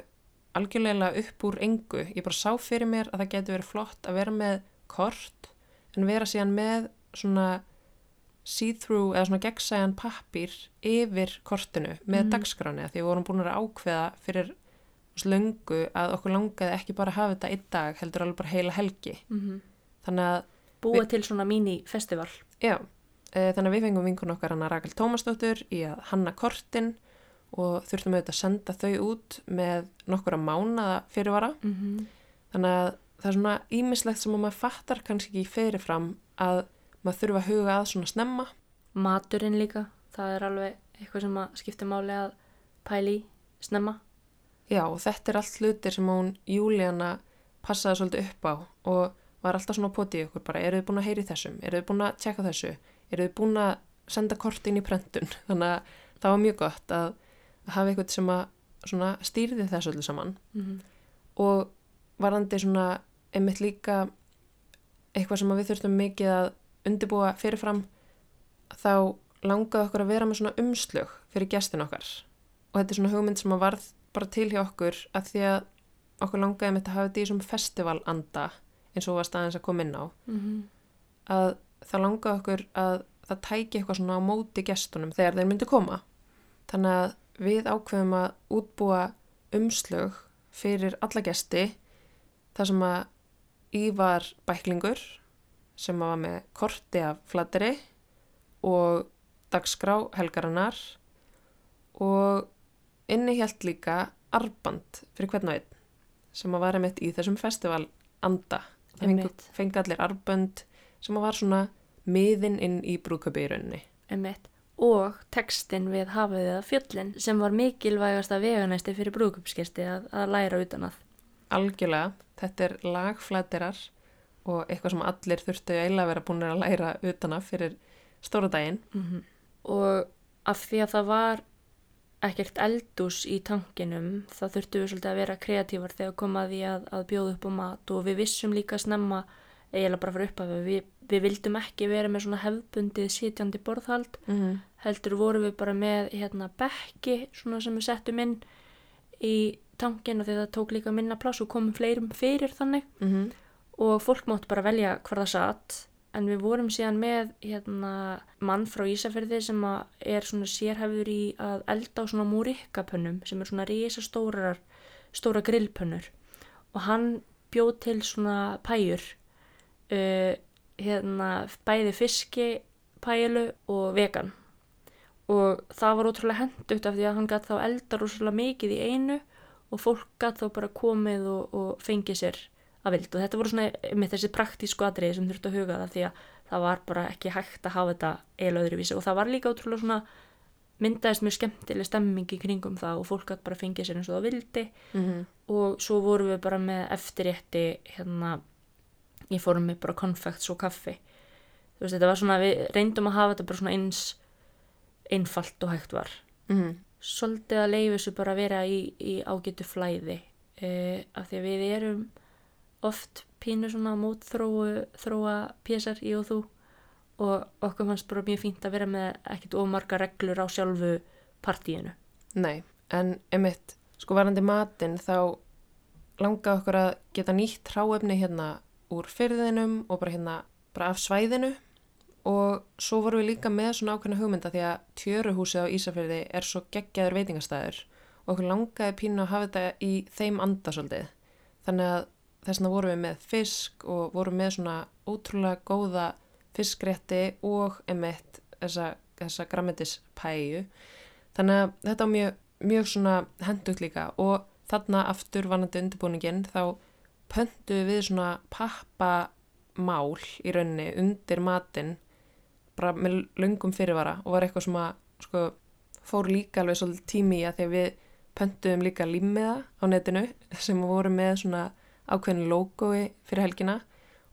S2: algjörlega upp úr engu. Ég bara sá fyrir mér að það getur verið flott að vera með kort en vera síðan með svona see-through eða svona gegnsæjan pappir yfir kortinu með
S1: Mhm.
S2: dagskráni að því við vorum búin að ákveða fyrir löngu að okkur langaði ekki bara að hafa þetta einn dag heldur alveg bara heila helgi.
S1: Mm
S2: Þannig að
S1: Búa til svona mini-festival.
S2: Já, e, þannig að við fengum vinkun okkar hana Rakel Tómasdóttur í að hanna kortin og þurftum auðvitað að senda þau út með nokkura mánaða fyrirvara.
S1: Mm -hmm.
S2: Þannig að það er svona ímislegt sem að maður fattar kannski ekki fyrirfram að maður þurfa að huga að svona snemma.
S1: Maturinn líka, það er alveg eitthvað sem að skipta máli að pæli snemma.
S2: Já, og þetta er allt hlutir sem hún Júlíana passaði svolítið upp á og var alltaf svona potið í okkur bara, eru þið búin að heyri þessum, eru þið búin að tjekka þessu, eru þið búin að senda kortin í prentun, þannig að það var mjög gott að hafa eitthvað sem að svona stýrði þessu öllu saman.
S1: Mm -hmm.
S2: og varandi svona einmitt líka eitthvað sem við þurftum mikið að undibúa fyrirfram þá langaði okkur að vera með svona umslög fyrir gestin okkar. Og þetta er svona hugmynd sem að varð bara til hjá okkur að því að okkur langaði með þetta að hafa þetta í svona festivalanda eins og var staðins að koma inn á. Að það langaði okkur að það tæki eitthvað svona á móti gestunum þegar þeir myndi koma. Þannig að við ákveðum að útbúa umslög fyrir alla gesti þar sem að í var bæklingur sem var með korti af flatteri og dagskrá helgarinnar og inni hjælt líka arband fyrir hvern og einn sem að var einmitt í þessum festival anda. Það fengu,
S1: Einmitt.
S2: fengu allir arbönd sem að var svona miðin inn í brúköpi í rauninni.
S1: Emmett. Og textin við hafið eða fjöllin sem var mikilvægasta veganæsti fyrir brúkupskesti að, að læra utan að.
S2: Algjörlega, þetta er lagflætirar og eitthvað sem allir þurftu eiginlega að vera búin að læra utan að fyrir stóra daginn.
S1: Mm Og af því að það var ekkert eldús í tankinum þá þurftum við svolítið að vera kreatívar þegar kom að því að, að bjóða upp á mat og við vissum líka snemma eiginlega bara fyrir upp að við, við vildum ekki vera með svona hefbundið sitjandi borðhald.
S2: Mm -hmm.
S1: heldur vorum við bara með hérna bekki svona sem við settum inn í tankin og því það tók líka minna pláss og komum fleirum fyrir þannig.
S2: Mm
S1: og fólk mátt bara velja hvar það satt en við vorum síðan með hérna, mann frá Ísafyrði sem er svona sérhæfur í að elda á svona múrikkapönnum sem er svona risa stórar stóra grillpönnur. Og hann bjóð til svona pæjur uh, hérna bæði fiski pælu og vegan. Og það var ótrúlega hendugt af því að hann gætt þá elda rosalega mikið í einu og fólk gætt þá bara komið og, og fengið sér að vild. Og þetta voru svona með þessi praktísku atriði sem þurftu að huga það því að það var bara ekki hægt að hafa þetta eiginlega öðruvísi. Og það var líka ótrúlega svona myndaðist mjög skemmtileg stemming í kringum það og fólk gætt bara fengið sér eins og það vildi.
S2: -hmm.
S1: og svo vorum við bara með eftirrétti hérna ég fórum með bara konfekts og kaffi. Þú veist þetta var svona við reyndum að hafa þetta bara svona eins einfalt og hægt var.
S2: Mm -hmm.
S1: svolítið að leifu þessu bara að vera í, í ágætu flæði uh, af því að við erum oft pínu svona mótþróu þróa pésar í og þú. Og okkur fannst bara mjög fínt að vera með ekkit ómarga reglur á sjálfu partíinu.
S2: Nei, en emitt, sko varandi matinn þá langaði okkur að geta nýtt hráefni hérna úr fyrðinum og bara hérna bara af svæðinu og svo vorum við líka með svona ákveðna hugmynda því að tjöruhúsið á Ísafyrði er svo geggjaður veitingastæður og okkur langaði pínu að hafa þetta í þeim andasöldið. Þannig að þess vegna vorum við með fisk og vorum með svona ótrúlega góða fiskrétti og emitt þessa, þessa grammetispæju. Þannig að þetta var mjög, mjög svona hendugt líka og þarna aftur vanandi undirbúningin þá pöntuðu við svona pappamál í rauninni undir matinn bara með löngum fyrirvara og var eitthvað sem að sko, fór líka alveg svolítið tími í að því að við pöntuðum líka límiða á netinu sem voru með svona ákveðin logoi fyrir helgina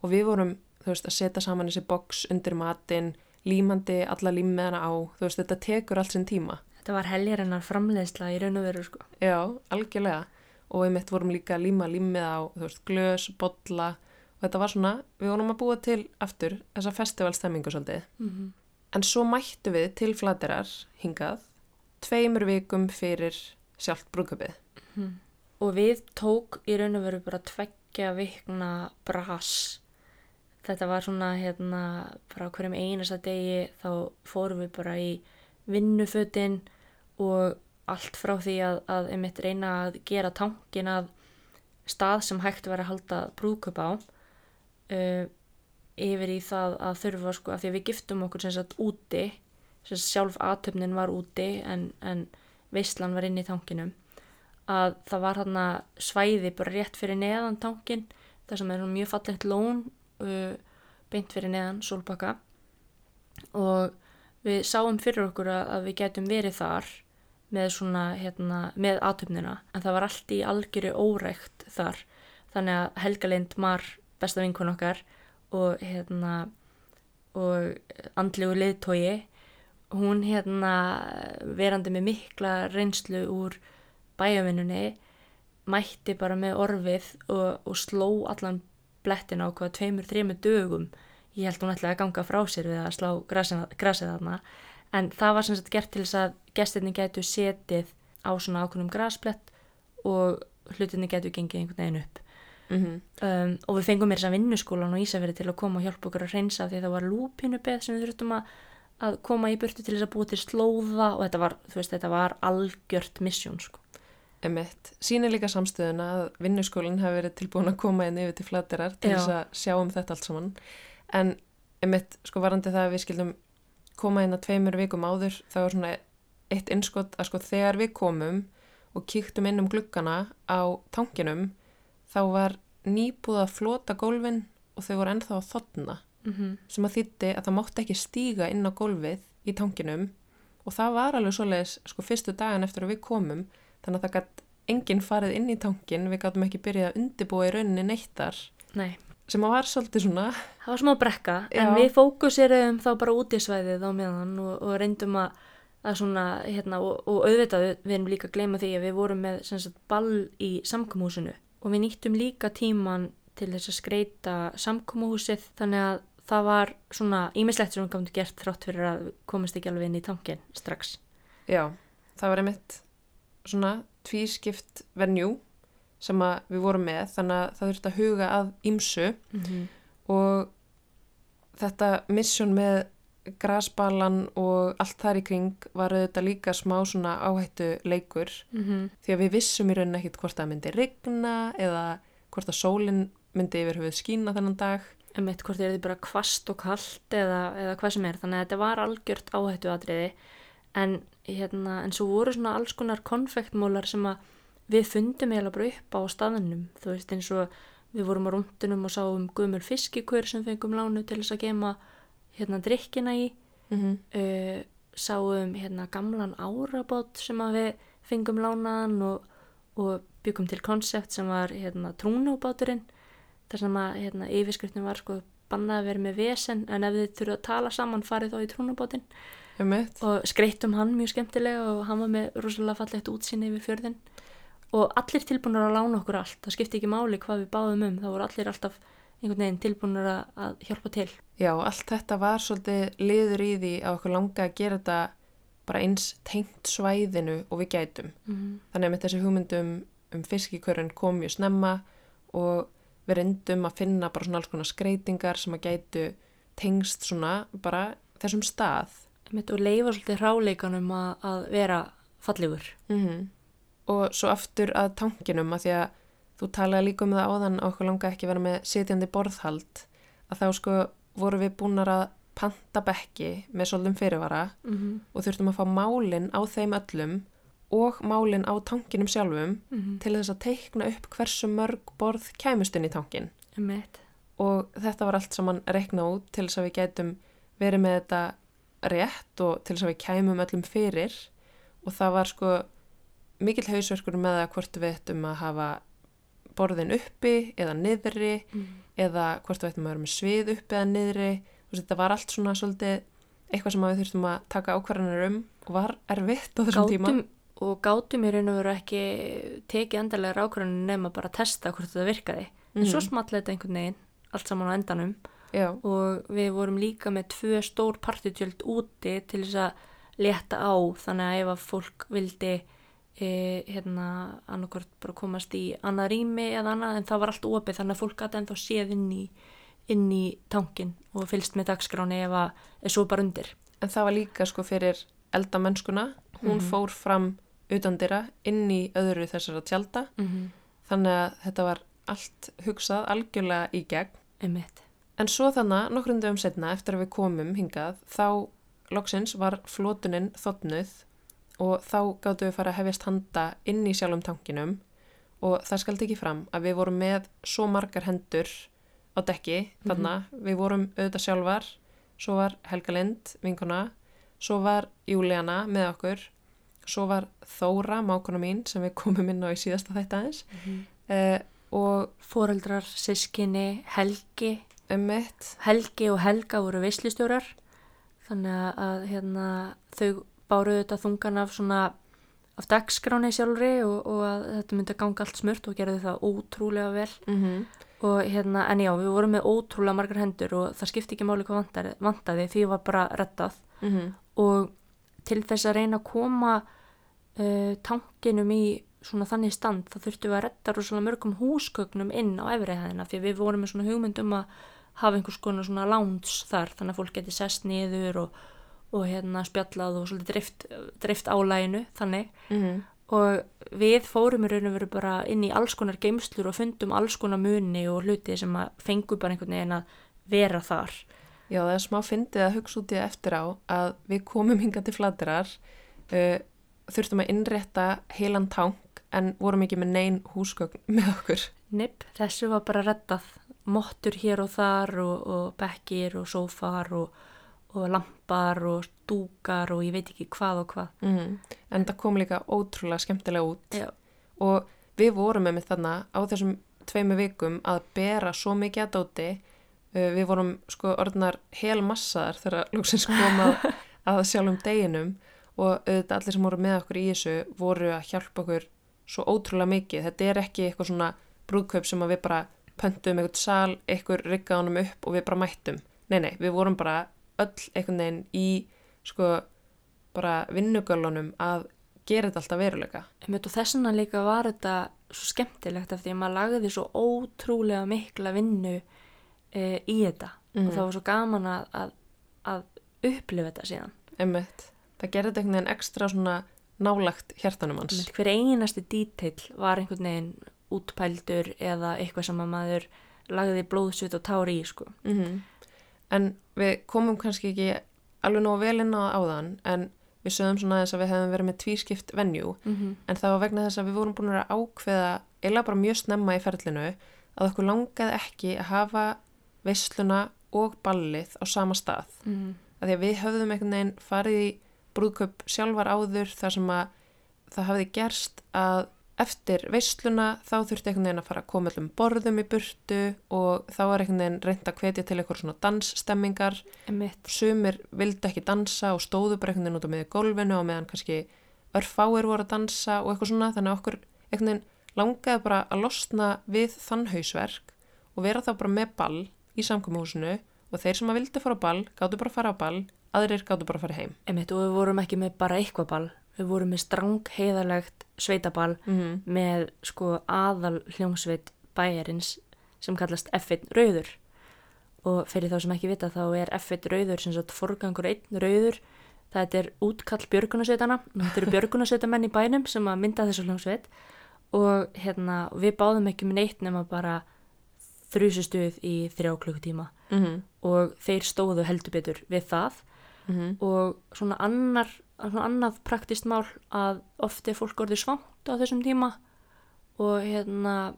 S2: og við vorum veist að setja saman þessi boks undir matinn límandi alla límiðana á þú veist þetta tekur allt sinn tíma
S1: Þetta var heljarinnar framleiðsla í raun og veru sko.
S2: Já, algjörlega og við mitt vorum líka að líma límið á veist, glös, bolla og þetta var svona, við vorum að búa til aftur þessa festivalstemmingu svolítið
S1: Mm -hmm.
S2: en svo mættu við til flaterar hingað tveimur vikum fyrir sjálft brúkupið.
S1: og við tók í raun og veru bara tveggja vikna bras þetta var svona hérna bara hverjum einasta degi þá fórum við bara í vinnufötin og allt frá því að, að einmitt reyna að gera tankin að stað sem hægt var að halda brúðköp á uh, yfir í það að þurfa sko að því að við giftum okkur sem sagt úti sem sagt sjálf aðtöfnin var úti en, en veislan var inn í tankinum að það var hérna svæði bara rétt fyrir neðan tankin þar sem er mjög fallegt lón uh, beint fyrir neðan sólbakka. Og við sáum fyrir okkur að, að við getum verið þar með svona hérna, með aðtöfnina en það var allt í algjöru órækt þar. Þannig að Helga Lind mar besta vinkun okkar og hérna og andlegu liðtói hún hérna verandi með mikla reynslu úr bæjavinnunni mætti bara með orfið og, og sló allan blettin á hvaða tveimur, þreimur dögum. Ég held hún ætlaði að ganga frá sér við að slá grasið þarna en það var sem sagt gert til þess að gestinni getur setið á svona ákveðnum grasblett og hlutinni getur gengið einhvern veginn upp
S2: Mm -hmm.
S1: um, og við fengum mér þess að vinnuskólan og Ísafjörði til að koma og hjálpa okkur að reynsa því það var lúpinubeð sem við þurftum að, að koma í burtu til þess að búa til slóða og þetta var, veist, þetta var algjört missjón sko.
S2: Emmett, sýnir líka samstöðuna að vinnuskólinn hafi verið tilbúin að koma inn yfir til flatterar til
S1: Já.
S2: þess að sjá um þetta allt saman. En Emmett, sko varandi það að við skildum koma inn að tveimur vikum áður, það var svona eitt innskott að sko þegar við komum og kíktum inn um gluggana á tankinum, þá var nýbúð að flota gólfin og þau voru ennþá að þotna.
S1: Mm -hmm.
S2: sem að þýtti að það mátti ekki stíga inn á gólfið í tankinum og það var alveg svoleiðis sko fyrstu dagan eftir að við komum þannig að það gætt enginn farið inn í tankin við gáttum ekki byrjað að undibúa í rauninni neittar
S1: Nei,
S2: sem að var svolítið svona
S1: það var smá brekka en
S2: Já.
S1: við fókusirum þá bara út í svæðið á meðan og, og reyndum að, að svona, hérna, og, og auðvitað við erum líka að gleyma því að við vorum með sagt, ball í samkomuhúsinu og við nýttum líka tíman til þess að skreita samkomuhúsið þannig að það var svona ímislegt sem við komum gert þrátt fyrir að komast ekki alveg inn í tankin strax.
S2: já, það var einmitt svona tvískipt venjú sem við vorum með þannig að það þurfti að huga að ímsu
S1: Mm -hmm.
S2: og þetta mission með grasbalan og allt þar í kring var auðvitað líka smá svona áhættu leikur.
S1: Mm -hmm.
S2: því að við vissum í rauninni ekkit hvort það myndi rigna eða hvort að sólinn myndi yfir höfuð skína þennan dag.
S1: Emmett hvort er þið bara kvast og kallt eða, eða hvað sem er. Þannig að þetta var algjört áhættu atriði en, hérna, en svo voru svona alls konar konfektmólar sem að við fundum eiginlega bara upp á staðnum þú veist eins og við vorum á rúndunum og sáum gumul fiskikur sem fengum lánu til þess að gema hérna drikkina í.
S2: Mm -hmm.
S1: uh, sáum hérna gamlan árabót sem að við fengum lánaðan og, og byggum til konsept sem var hérna trúnubáturinn þar sem að hérna yfirskriftin var sko bannað að vera með vesen en ef þið þurfa að tala saman farið þá í trúnubátinn og skreittum hann mjög skemmtilega og hann var með rosalega fallegt útsýni yfir fjörðin og allir tilbúinur að lána okkur allt það skipti ekki máli hvað við báðum um það voru allir alltaf einhvern veginn tilbúinur að, hjálpa til
S2: Já, allt þetta var svolítið liður í því að okkur langa að gera þetta bara eins tengt svæðinu og við gætum.
S1: mm -hmm.
S2: Þannig að með þessi hugmyndum um fiskikörun kom mjög snemma og við reyndum að finna bara svona alls konar skreitingar sem að gætu tengst svona bara þessum stað.
S1: og leifa svolítið hráleikanum að, að vera fallegur
S2: Mm Og svo aftur að tankinum að því að þú talaði líka um það áðan að okkur langa ekki vera með sitjandi borðhald að þá sko voru við búnar að panta bekki með svolítum fyrirvara
S1: mm -hmm.
S2: og þurftum að fá málin á þeim öllum og málin á tankinum sjálfum
S1: Mm -hmm.
S2: til þess að teikna upp hversu mörg borð kæmust inn í tankin og þetta var allt saman reikna út til þess að við gætum verið með þetta rétt og til þess að við kæmum öllum fyrir og það var sko mikill hausverkur með það hvort við ættum að hafa borðin uppi eða niðri
S1: mm.
S2: eða hvort við ættum að vera með svið uppi eða niðri. Og þetta var allt svona svolítið eitthvað sem við þurftum að taka ákvarðanir um og var erfitt á þessum tíma.
S1: gátum, og gátum í raun og veru ekki tekið endalega nema bara að testa hvort þetta virkaði. En svo
S2: Mhm.
S1: small þetta einhvern veginn allt saman á endanum.
S2: Já,
S1: og við vorum líka með tvö stór partitjöld úti til þess að létta á þannig að ef að fólk vildi e, hérna annarkvort bara komast í annað rými eða annað en það var allt opið þannig að fólk gæti ennþá séð inn í, inn í tankin og fylgst með dagskráni ef að svo bara undir.
S2: En það var líka sko fyrir eldamennskuna, hún
S1: Mhm.
S2: fór fram utandira inn í öðru þessara tjálta
S1: Mm -hmm.
S2: þannig að þetta var allt hugsað algjörlega í gegn.
S1: Einmitt.
S2: En svo þannig, nokkrum dögum setna, eftir að við komum hingað, þá loksins var flotunin þotnuð og þá gáttu við fara að hefjast handa inn í sjálfum tankinum og það skal ekki fram að við vorum með svo margar hendur á dekki þarna, við vorum auðvitað sjálfar, svo var Helga Lind, vinkona, svo var Júlíana með okkur, svo var Þóra, mákona mín, sem við komum inn á í síðasta þetta aðeins.
S1: Mm
S2: eh, og
S1: Fóreldrar, sískinni, Helgi, Helgi og Helga voru veislustjórar þannig að hérna, þau báru þetta þungan af svona af dagskráni sjálfri og, og að þetta myndi að ganga allt smurt og gerði það ótrúlega vel.
S2: Mhm,
S1: og hérna, en já, við vorum með ótrúlega margar hendur og það skipti ekki máli hvað vantaði, vantaði því var bara rettað
S2: mhm,
S1: og til þess að reyna að koma uh, tankinum í svona þannig stand þá þurftum við að retta rosalega mörgum húsgögnum inn á efriðhæðina því við vorum með svona hugmynd um að hafa einhvers konar svona lounge þar þannig að fólk geti sest niður og, og hérna spjallað og svolítið drift, drift álæginu þannig
S2: mhm.
S1: og við fórum í raun og veru bara inn í alls konar geimslur og fundum alls konar muni og hluti sem að fengu bara einhvern veginn að vera þar
S2: Já, það er smá fyndið að hugsa út í eftir á að við komum hingað til flatirar, uh, þurftum að innrétta heilan tank en vorum ekki með neyn húsgögn með okkur.
S1: Nipp, þessu var bara rettað mottur hér og þar og, og bekkir og sófar og, og lampar og dúkar og ég veit ekki hvað og hvað.
S2: Mm. En það kom líka ótrúlega skemmtilega út
S1: Já.
S2: og við vorum með þarna á þessum tveimu vikum að bera svo mikið að dóti. Uh, við vorum sko orðnar helmassaðar þegar lúksins kom að, að sjálfum deginum og auðvitað allir sem voru með okkur í þessu voru að hjálpa okkur svo ótrúlega mikið. Þetta er ekki eitthvað svona brúðkaup sem að við bara pöntum eitthvað sal, eitthvað riggaði honum upp og við bara mættum. Nei, nei, við vorum bara öll einhvern veginn í sko bara vinnugölunum að gera þetta alltaf veruleika.
S1: Þess vegna líka var þetta svo skemmtilegt af því að maður lagði svo ótrúlega mikla vinnu e, í þetta
S2: Mhm.
S1: og það var svo gaman að, að, að upplifa þetta síðan.
S2: Einmitt. Það gerði þetta einhvern veginn ekstra svona nálagt hjertanum hans.
S1: Einmitt, hver einasti dítill var einhvern veginn útpældur eða eitthvað sem að maður lagði blóðsvit og tári í sko.
S2: Mm En við komum kannski ekki alveg nógu vel inn á áðan en við sögum svona þess að við hefum verið með tvískipt venjú
S1: Mm -hmm.
S2: en það var vegna þess að við vorum búin að ákveða eila bara mjög snemma í ferlinu að okkur langaði ekki að hafa veisluna og ballið á sama stað.
S1: Mm -hmm.
S2: að því að við höfðum einhvern veginn farið í brúðköp sjálfar áður þar sem að það hafði gerst að eftir veisluna þá þurfti einhvern veginn að fara að koma allum borðum í burtu og þá var einhvern veginn reynd að hvetja til eitthvað svona dansstemmingar sumir vildi ekki dansa og stóðu bara einhvern veginn út á miður gólfinu og meðan kannski örfáir voru að dansa og eitthvað svona þannig að okkur einhvern veginn langaði bara að losna við þann hausverk og vera þá bara með ball í samkomuhúsinu og þeir sem að vildi fara á ball gáttu bara að fara á ball, aðrir gáttu bara að fara heim.
S1: Einmitt, og við vorum ekki með bara eitthvað ball, við vorum með strang heiðalegt sveitaball
S2: Mm -hmm.
S1: með sko aðal hljómsveit bæjarins sem kallast F1 Rauður og fyrir þá sem ekki vita þá er F1 Rauður sem sagt forgangur einn Rauður það er útkall björgunarsveitana þetta eru björgunarsveitamenn í bænum sem að mynda þessu hljómsveit og hérna við báðum ekki með neitt nema bara þrjusustuð í þrjá klukkutíma
S2: Mm -hmm.
S1: og þeir stóðu heldur betur við það
S2: Mm -hmm.
S1: og svona, annar, annað praktist mál að oft er fólk orðið svangt á þessum tíma og hérna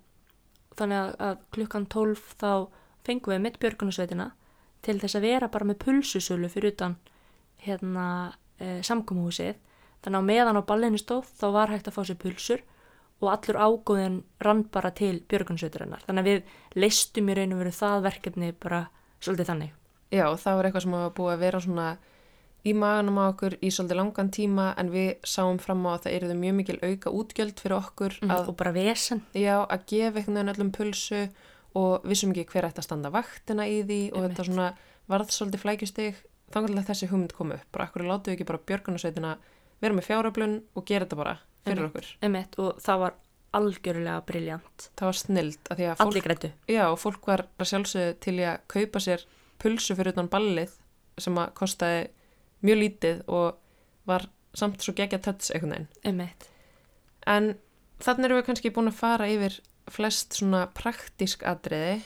S1: þannig að, klukkan 12 þá fengum við mitt björgunarsveitina til þess að vera bara með pulsusölu fyrir utan hérna e, samkomuhúsið. Þannig að meðan á ballinu stóð þá var hægt að fá sér pulsur og allur ágóðin rann bara til björgunarsveiturinnar þannig að við leistum í raun og veru það verkefni bara svolítið þannig.
S2: Já, það var eitthvað sem var búið að vera svona í maganum á okkur í svolítið langan tíma en við sáum fram á að það eruðu mjög mikil auka útgjöld fyrir okkur
S1: mm,
S2: að,
S1: og bara vesen
S2: já, að gefa einhvern veginn öllum pulsu og vissum ekki hver ætti að standa vaktina í því og
S1: Einmitt.
S2: þetta svona varð svolítið flækjustig þangarlega þessi hugmynd kom upp bara akkur látu ekki bara björgunarsveitina vera með fjáröflun og gera þetta bara fyrir
S1: Einmitt.
S2: okkur
S1: Emmett, og það var algjörlega briljant.
S2: það var snild að því að fólk, já, fólk var að sjálfsögðu til að kaupa sér pulsu fyrir utan ballið sem að kostaði mjög lítið og var samt svo gegja tötts einhvern veginn. En þannig erum við kannski búin að fara yfir flest svona praktísk atriði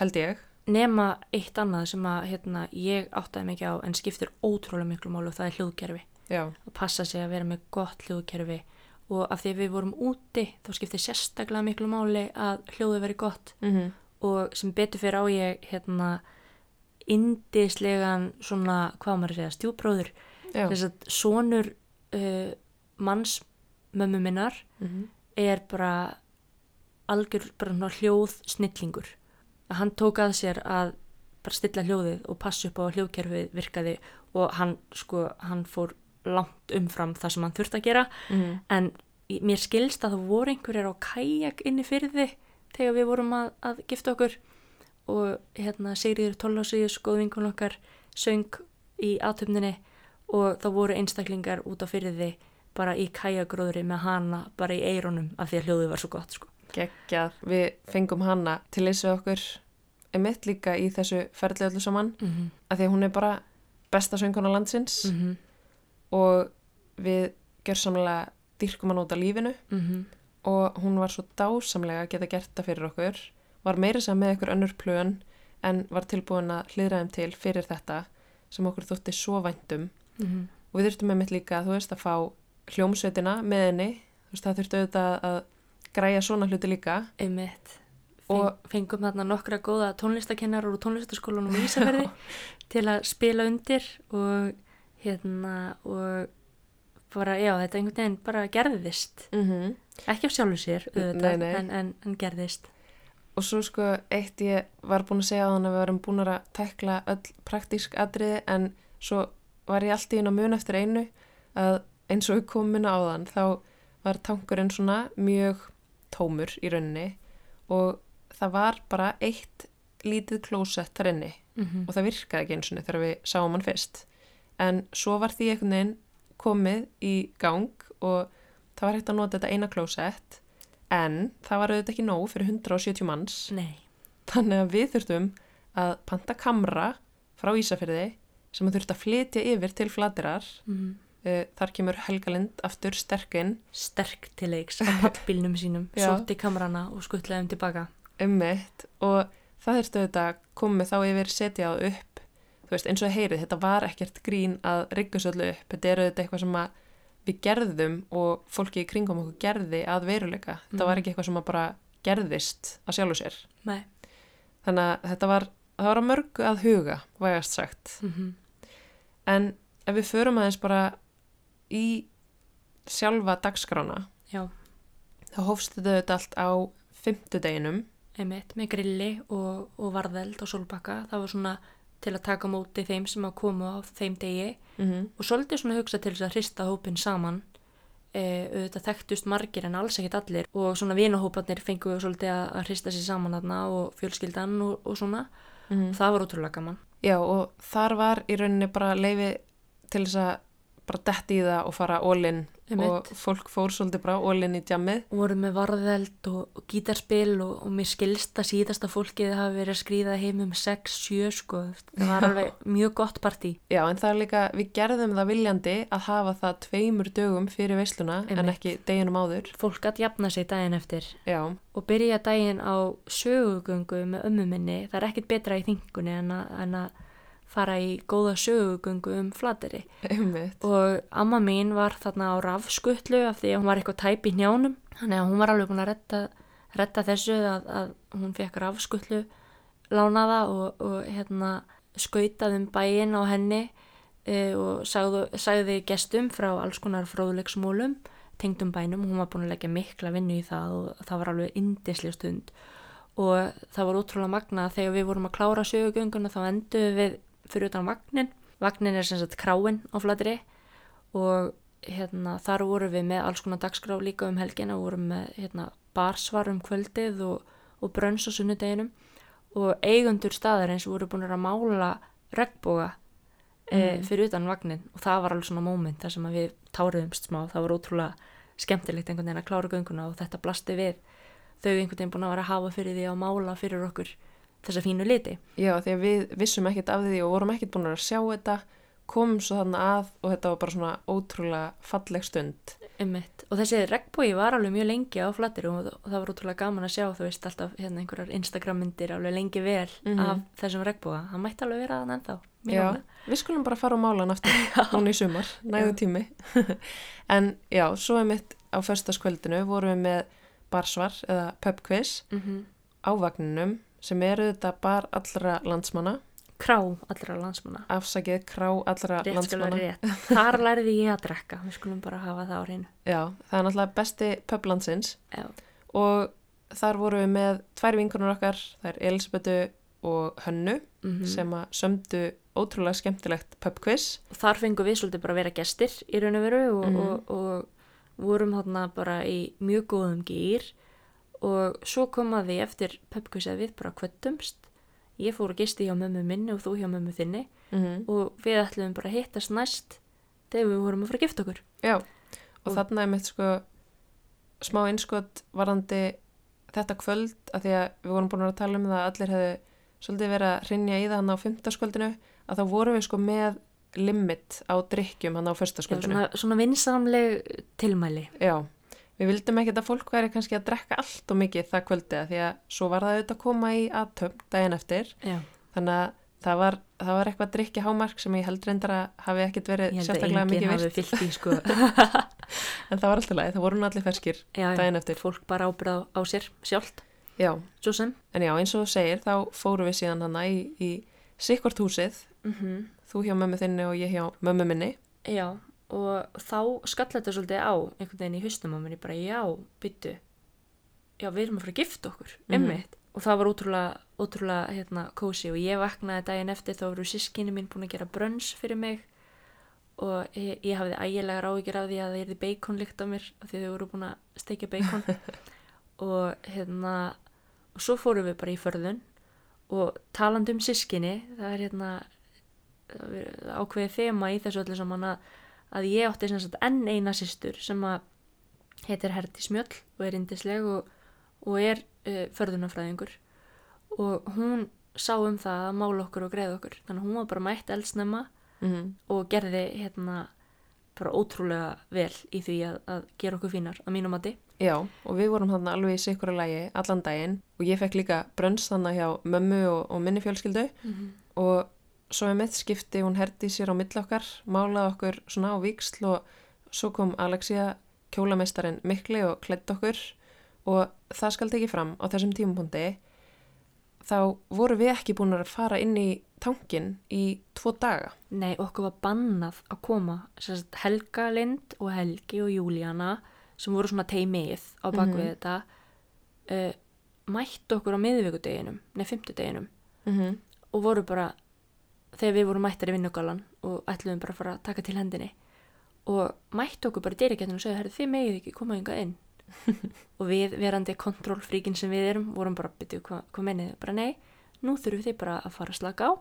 S2: held ég.
S1: Nema eitt annað sem að hérna, ég áttaði mikið á en skiptir ótrúlega miklu málu og það er hljóðkerfi.
S2: já,
S1: Að passa sig að vera með gott hljóðkerfi. Og af því við vorum úti þá skiptir sérstaklega miklu máli að hljóðu veri gott.
S2: Mm
S1: og sem betur fyrir á ég hérna indislegan svona, hvað maður að segja, stjúbróður þess að sonur uh, manns mömmu minnar
S2: Mm
S1: er bara algjör bara hljóð snillingur. Að hann tók að sér að bara stilla hljóðið og passa upp á hljóðkerfið virkaði og hann sko hann fór langt umfram það sem hann þurfti að gera.
S2: -hmm.
S1: en mér skilst að það voru einhverjar á kajak inni fyrir þið þegar við vorum að, að gifta okkur og hérna Sigriður Tollásíus góð vinkun okkar söng í aðtöfninni og það voru einstaklingar út á fyrir þið bara í kajakgróðri með hana bara í eironum af því að hljóðið var svo gott sko.
S2: geggjað, við fengum hana til þess við okkur emitt líka í þessu ferli öllu saman
S1: mm -hmm.
S2: af því að hún er bara besta sönguna landsins
S1: Mm
S2: og við gjörsamlega dyrkum hann út af lífinu
S1: -hmm.
S2: og hún var svo dásamlega að geta gert það fyrir okkur var meira sem með ykkur önnur plön en var tilbúin að hlýðra þeim til fyrir þetta sem okkur þótti svo væntum
S1: Mhm.
S2: og við þurftum með mitt líka, þú veist, að fá hljómsveitina með henni þú veist, það þurftu auðvitað að græja svona hluti líka
S1: Einmitt.
S2: Og-
S1: Og fengum þarna nokkra góða tónlistakennar úr tónlistaskólanum í Ísafjörði til að spila undir og hérna og bara, já, þetta einhvern veginn bara gerðist.
S2: mm -hmm.
S1: Ekki á sjálfu sér, auðvitað,
S2: Nei, nei.
S1: En, en, en gerðist.
S2: Og svo sko eitt ég var búin að segja á þann að við varum búin að tekla öll praktísk atriði en svo var ég alltaf inn á mun eftir einu að eins og inn á þann þá var tankurinn svona mjög tómur í rauninni og það var bara eitt lítið klósett þar inni
S1: Mm
S2: og það virkaði ekki eins og þegar við sáum hann fyrst. En svo var því einhvern veginn komið í gang og það var hægt að nota þetta eina klósett en það var auðvitað ekki nóg fyrir 170 manns.
S1: Nei.
S2: þannig að við þurftum að panta kamra frá Ísafyrði sem að þurfti að flytja yfir til flatirar
S1: Mm
S2: uh, þar kemur Helgalind aftur sterkinn
S1: Sterk til leiks á pallbílnum sínum, sótti kamerana og skuttlaði um tilbaka.
S2: ummitt og það þurfti auðvitað að koma þá yfir setja á upp. Þú veist eins og heyrið, þetta var ekkert grín að rigga svo öllu upp, þetta er auðvitað eitthvað sem að við gerðum og fólki í kringum okkur gerði að veruleika þetta
S1: Mhm.
S2: var ekki eitthvað sem að bara gerðist að sjálfu sér
S1: Nei.
S2: þannig að þetta var, var að mörgu að huga vægast sagt
S1: Mm
S2: en ef við förum aðeins bara í sjálfa dagskrána
S1: Já,
S2: þá hófst þetta auðvitað allt á fymtudeginum
S1: með grilli og, og varðeld og sólbakka. Það var svona til að taka móti þeim sem að koma á þeim degi
S2: mm -hmm.
S1: og svolítið svona hugsa til þess að hrista hópin saman. E, auðvitað þekktust margir en alls ekkert allir og svona vinahópanir fengu svolítið að, hrista sér saman þarna og fjölskyldan og, og svona. Það var ótrúlega gaman.
S2: Já og þar var í rauninni bara leifi til þess að bara detti í það og fara
S1: Einmitt.
S2: og fólk fór svolítið bara all-in í djammið.
S1: voru með varðeld og, og gítarspil og, og mér skilst að síðasta fólkið hafi verið að skrýða heim um 6-7 sko, það var alveg mjög gott partí
S2: Já en það er líka, við gerðum það viljandi að hafa það tveimur dögum fyrir veisluna en
S1: Einmitt.
S2: ekki deginum áður.
S1: fólk að jafna sig daginn eftir
S2: Já,
S1: og byrja daginn á sögugöngu með ömmu minni, það er ekkit betra í þingunni en, að- en að fara í góða sögugöngu um flateri
S2: einmitt.
S1: og amma mín var þarna á rafskutlu af því að hún var eitthvað tæp í njánum þannig að hún var alveg búin að retta, retta þessu að, að hún fekk rafskutlu lánaða og, og hérna skautað um bæinn á henni e, og sagði, sagði gestum frá alls konar fróðleiksmólum tengdum bænum, hún var búin að leggja mikla vinnu í það og það var alveg indislega stund. Og það var ótrúlega magna að þegar við vorum að klára sögugönguna þá enduðum við fyrir utan vagnin vagnin er sem sagt kráin á flatri og hérna, þar vorum við með alls konar dagskrá líka um helgina. Og vorum með hérna, barsvar um kvöldið og, og brönns á sunnudeginum. Og eigundur staðarins voru búin að mála regnboga mm. fyrir utan vagnin og það var alveg svona moment þar sem við táruðumst smá, það var ótrúlega skemmtilegt einhvern veginn að klára gönguna og þetta blasti við. Þau einhvern veginn búin að vera að hafa fyrir því að mála fyrir okkur þessa fínu liti.
S2: Já, því að við vissum ekkert af því og vorum ekkert búin að sjá þetta, komum svo þarna að og þetta var bara svona ótrúlega falleg stund.
S1: Einmitt. Og þessi regnbói var alveg mjög lengi á flattir og, og það var útrúlega gaman að sjá, þú veist, alltaf hérna einhverjar Instagram myndir alveg lengi vel
S2: Mhm.
S1: af þessum regnbóa. Það mætti alveg vera þann ennþá.
S2: Já,
S1: alveg.
S2: við skulum bara fara á málan aftur núna í sumar, nægu
S1: Já.
S2: tími. en já, svo er mitt á föstaskvöldinu vorum við með barsvar eða pubquiz
S1: Mm
S2: á vagninum sem eru þetta bar allra landsmanna,
S1: Krá allra landsmanna.
S2: afsakið krá allra
S1: Rétt
S2: landsmanna.
S1: rétt. Þar lærði ég að drekka. Við skulum bara hafa það á hreinu.
S2: Já, það er náttúrulega besti pub landsins
S1: Já.
S2: og þar vorum við með tvær vinkunur okkar, það er Elisabethu og Hönnu
S1: Mm
S2: sem að sömdu ótrúlega skemmtilegt pubquiz.
S1: og þar fengum við svolítið bara að vera gestir í raun og veru og,
S2: Mhm.
S1: og, og vorum þarna bara í mjög góðum gýr og svo kom að því eftir að við bara kvöttumst ég fór að gisti hjá mömmu minni og þú hjá mömmu þinni.
S2: Mm -hmm.
S1: og við ætlum bara að hittast næst þegar við vorum að fara að gifta okkur.
S2: Já, og,
S1: Og-
S2: þarna er mitt sko smá einskot varandi þetta kvöld að því að við vorum búin að tala um það að allir hefðu svolítið verið að rinja í það hann á fymtaskvöldinu að þá vorum við sko með limit á drikkjum hann á
S1: Já,
S2: förstaskvöldinu.
S1: svona, svona vinsamleg tilmæli.
S2: Já, við vildum ekkert að fólk væri kannski að drekka allt og mikið það kvöldi að því að svo var það auðvitað að koma í aðtömm daginn eftir.
S1: Já,
S2: þannig að það var, það var eitthvað drikki hámark sem ég held reyndar að hafi ekkert verið
S1: ég held að
S2: sérstaklega
S1: enginn
S2: mikið
S1: hafi fyllt í sko.
S2: En það var alltaf læg, það voru allir ferskir
S1: Já,
S2: daginn eftir.
S1: fólk bara ábyrða á sér sjálft,
S2: Já,
S1: svo sem
S2: En já, eins og þú segir, þá fórum við síðan hana í, í sikkvart húsið,
S1: mm
S2: þú hjá mömmu þinni og ég hjá mömmu minni.
S1: Já, og þá skall þetta svolítið á einhvern veginn í haustum á minni bara já, byttu já, við erum að fara að gifta okkur,
S2: Mhm.
S1: emmitt og það var ótrúlega, ótrúlega hérna, kósi og ég vaknaði daginn eftir þá voru sískinni mín búin að gera brönns fyrir mig. Og ég, ég hafði ægilega ráðgjör af því að það erði beikonlykt á mér af því þau voru búin að steikja beikon og hérna og svo fórum við bara í förðun. Og talandi um sískinni það er hérna er ákveðið þema í þessu öllu saman að, að ég átti sem sagt enn eina systur sem að heitir Herdi Smjöll og er indisleg og, og er uh, förðunafræðingur og hún sá um það að mála okkur og greiða okkur. Þannig að hún var bara mætt eldsnemma
S2: Mm
S1: og gerði hérna bara ótrúlega vel í því að, að gera okkur fínar að mínum mati.
S2: Já, og við vorum þarna alveg í sikkura lægi allan daginn. Og ég fekk líka brönns þannig hjá mömmu og, og minni fjölskyldu. Og svo er mitt skipti, hún herdi sér á milli okkar, málaði okkur svona á víksl og svo kom Alexia kjólamestarinn mikli og klætt okkur og það skal tekið fram á þessum tímapunkti þá voru við ekki búin að fara inn í tankin í tvo daga.
S1: Nei, okkur var bannað að koma sagt, Helga Lind og Helgi og Júlíana sem voru svona teimið á bakvið
S2: Mhm.
S1: þetta uh, mættu okkur á miðvíkudeginum, nei, fymtudeginum
S2: Mm -hmm.
S1: og voru bara þegar við vorum mættar í vinnugalan og ætluðum bara að fara að taka til hendinni. Og mættu okkur bara í dyriketinu og segja, þið megið ekki koma hingað inn. Og við verandi kontrólfríkin sem við erum vorum bara, byrju, hvað hva mennið þið? bara nei, nú þurfum þið bara að fara að slaka á.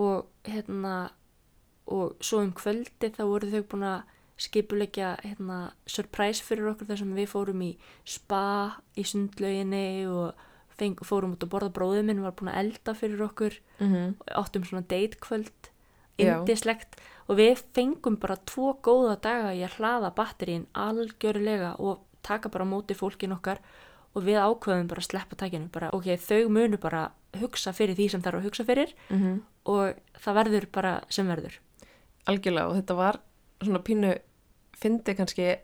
S1: Og hérna og svo um kvöldi þá voru þau búin að skipulegja hérna surprise fyrir okkur þar sem við fórum í spa í sundlauginni og feng, fórum út að borða bróðið minn var búin að elda fyrir okkur.
S2: Mm
S1: og áttum svona deitkvöld indislegt og við fengum bara tvo góða daga í að hlaða batterín algjörlega og taka bara móti fólkin okkar. Og við ákveðum bara að sleppa takinu bara ok, þau munu bara hugsa fyrir því sem þarf að hugsa fyrir.
S2: -hmm.
S1: og það verður bara sem verður.
S2: Algjörlega. Og þetta var svona pínu fyndi kannski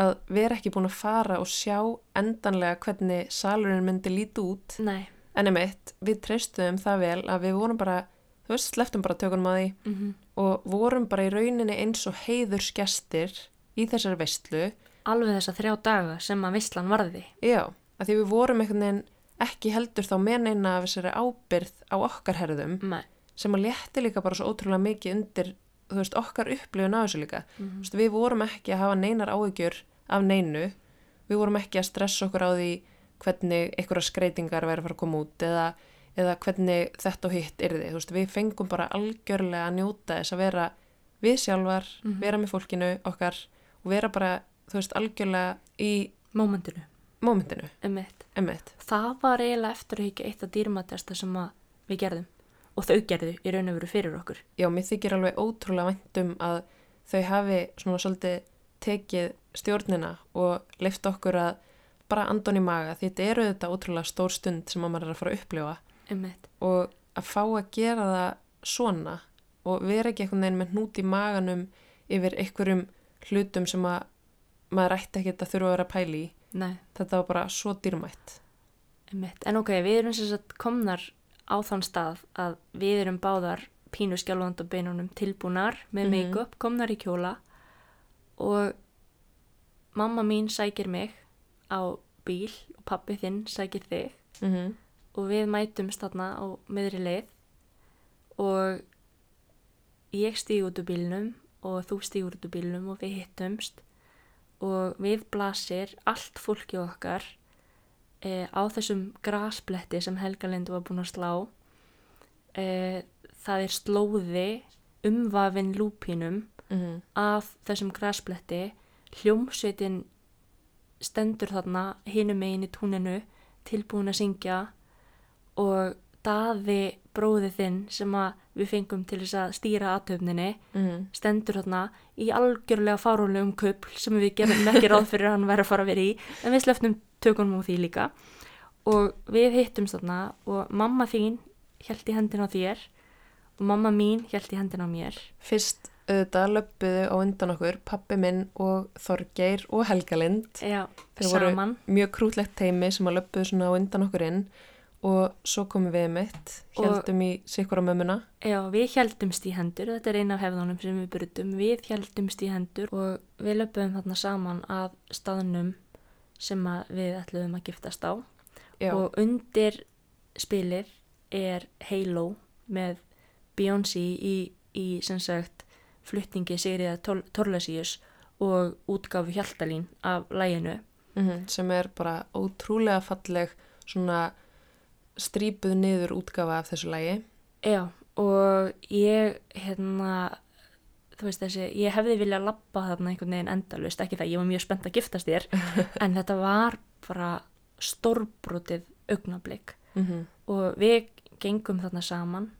S2: að vera ekki búin að fara og sjá endanlega hvernig salurinn myndi líti út.
S1: Nei.
S2: En emitt, við treystuðum það vel að við vorum bara, þú veist, sleftum bara tökunum að því
S1: mm -hmm.
S2: og vorum bara í rauninni eins og heiðursgestir í þessari veistlu
S1: alveg þessa þrjá daga sem að visslan varði.
S2: Já, að því við vorum einhvern veginn ekki heldur þá með neina af þessari ábyrð á okkar herðum
S1: Nei.
S2: sem að létti líka bara svo ótrúlega mikið undir, þú veist, okkar upplifun á þessu líka.
S1: Mm
S2: Þú veist, við vorum ekki að hafa neinar áhyggjur af neinu, við vorum ekki að stressa okkur á því hvernig einhverja skreitingar væri að fara að koma út eða eða hvernig þetta og hitt er þið, þú veist, við fengum bara algjörlega að njóta þess að vera við sjálfar,
S1: Mhm.
S2: vera með fólkinu okkar og vera bara, þú veist, algjörlega í
S1: Mómentinu,
S2: mómentinu, emmitt.
S1: Það var eiginlega eftir að higgja eitt af dýrmatesta sem við gerðum. Og þau gerðu í raun og veru fyrir okkur.
S2: Já, mér þykir alveg ótrúlega væntum að þau hafi svona svolítið tekið stjórnina og leift okkur að bara andon í maga því þetta eru þetta ótrúlega stór stund sem að maður er að fara að upplifa
S1: eitt.
S2: og að fá að gera það svona og vera ekki einhvern veginn með hnút í maganum yfir einhverjum hlutum sem að maður ætti ekki að þurfa að vera að pæli í.
S1: Nei,
S2: Þetta var bara svo dýrmætt.
S1: eitt. En ok, við erum sagt komnar á þann stað að við erum báðar pínu skjálfand og beinunum tilbúnar með
S2: Mhm.
S1: make-up, komnar í kjóla og mamma mín sækir mig á bíl og pappi þinn sækir þig
S2: Mm -hmm.
S1: og við mætumst þarna á miðri leið og ég stíg út úr bílnum og þú stíg út úr bílnum og við hittumst og við blasir allt fólki okkar e, á þessum graspletti sem Helga Lindu var búin að slá e, það er slóði umvafin lúpínum
S2: Mm
S1: af þessum graspletti. Hljómsveitin stendur þarna hinum megin í túninu tilbúin að syngja. Og daði bróði þinn sem að við fengum til þess að stýra aðtöfninni
S2: -hmm.
S1: stendur þarna í algjörlega fárónlegum kupl sem við gerum ekki ráð fyrir að hann væri að fara að vera í. En við slefnum tökunum á því líka. Og við hittum þarna og mamma þín held í hendina á þér og mamma mín held í hendina á mér.
S2: Fyrst auðvitað löppuðu á undan okkur pappi minn og Þorgeir og Helgalind.
S1: Já,
S2: Þeir voru
S1: saman.
S2: mjög krútlegt teimi sem að löppuðu svona á undan okkur inn. Og svo komum við mitt, heldum í sikkur á mömmuna.
S1: Já, við heldumst í hendur, þetta er eina af hefðunum sem við brutum, við heldumst í hendur og við löpum þarna saman að staðnum sem við ætluðum að giftast á
S2: Já,
S1: og undir spilið er Halo með Beyoncé í, í sem sagt flutningi Sigriða Torlasíus og útgáfu Hjaltalín af læginu.
S2: mm sem er bara ótrúlega falleg svona strípuð niður útgafa af þessu lægi.
S1: Já, og ég, hérna, þú veist þessi, ég hefði viljað labba þarna einhvern veginn endalust, ekki það, ég var mjög spennt að giftast þér, en þetta var bara stórbrotið augnablik
S2: Mm -hmm.
S1: og við gengum þarna saman,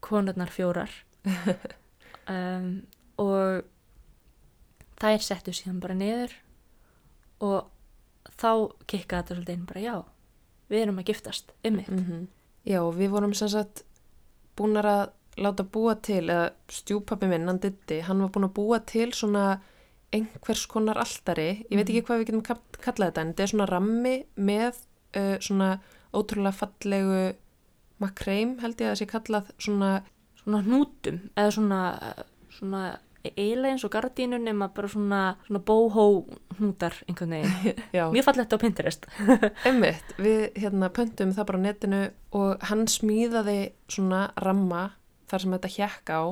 S1: konurnar fjórar, um, og þær settu síðan bara niður og þá kikkaði þetta svolítið inn bara, já, við erum að giftast, um mig.
S2: Mhm. Já, og við vorum sem sagt búnar að láta búa til, eða stjúpappi minn, hann ditti, hann var búin að búa til svona einhvers konar altari, ég veit ekki hvað við getum kall- kallað þetta, en þetta er svona rammi með uh, svona ótrúlega fallegu makreim, held ég að það sé kallað svona,
S1: svona hnútum eða svona, svona eiginlega eins og gardínu nema bara svona, svona bóhó hnútar einhvern veginn. Mjög fallegt á Pinterest.
S2: Einmitt, við hérna pöntum það bara á netinu og hann smíðaði svona ramma þar sem þetta hjekk á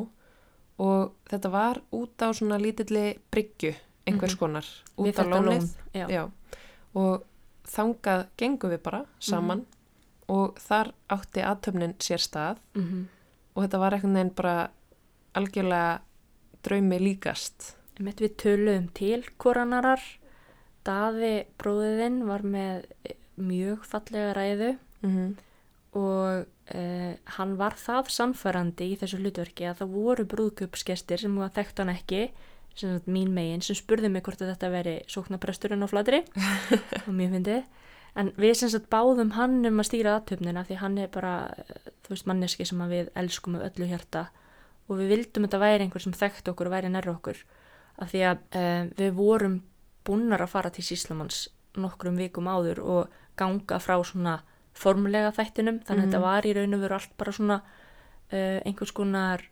S2: og þetta var út á svona lítilli bryggju einhvers
S1: Mhm.
S2: konar,
S1: Við
S2: út á lónið
S1: lón, já.
S2: Já. og þangað gengum við bara saman og þar átti aðtöfnin sér stað
S1: Mm
S2: og þetta var einhvern veginn bara algjörlega draumi líkast
S1: við töluðum til hvoranarar. Daði bróðiðinn var með mjög fallega ræðu
S2: mm -hmm.
S1: Og uh, hann var það sannfærandi í þessu hlutverki að það voru brúðkupsgestir sem var þekkt hann ekki sem sagt mín megin sem spurði mig hvort þetta veri sóknapresturinn á flatri. Og mjög fyndið. En við sem sagt báðum hann um að stýra aðtöfnina því hann er bara þú veist manneski sem við elskum með öllu hjarta. Og við vildum þetta væri einhver sem þekkt okkur og væri nærra okkur. Af því að uh, við vorum búnar að fara til Síslamanns nokkrum vikum áður og ganga frá svona formulega þættinum þannig að
S2: Mhm.
S1: þetta var í raun og veru allt bara svona uh, einhvers konar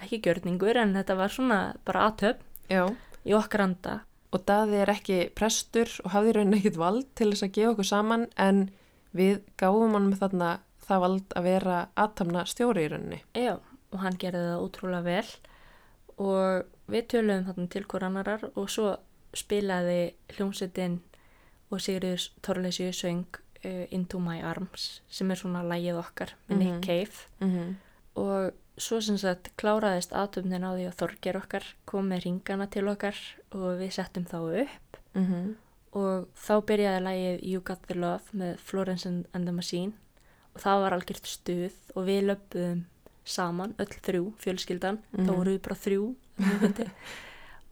S1: ekki gjörningur en þetta var svona bara aðtöfn
S2: Já,
S1: í okkar anda
S2: og Daði er ekki prestur og hafði í rauninni ekkit vald til þess að gefa okkur saman en við gáfum hann með þarna það vald að vera aðtamna stjóri í rauninni.
S1: Já, og hann gerði það ótrúlega vel og við töluðum þarna til hver annarar og svo spilaði hljómsettin og Sigriður Torleysi söng uh, Into My Arms sem er svona lægið okkar með
S2: Mhm.
S1: Nick Cave
S2: Mhm.
S1: og svo sem sagt kláraðist aðtöfnin á því að Þorger okkar kom með ringana til okkar og við settum þá upp
S2: Mhm.
S1: og þá byrjaði lægið You Got The Love með Florence and, the Machine og það var algjört stuð og við löpum saman, öll þrjú, fjölskyldan þá
S2: Mhm.
S1: voru við bara þrjú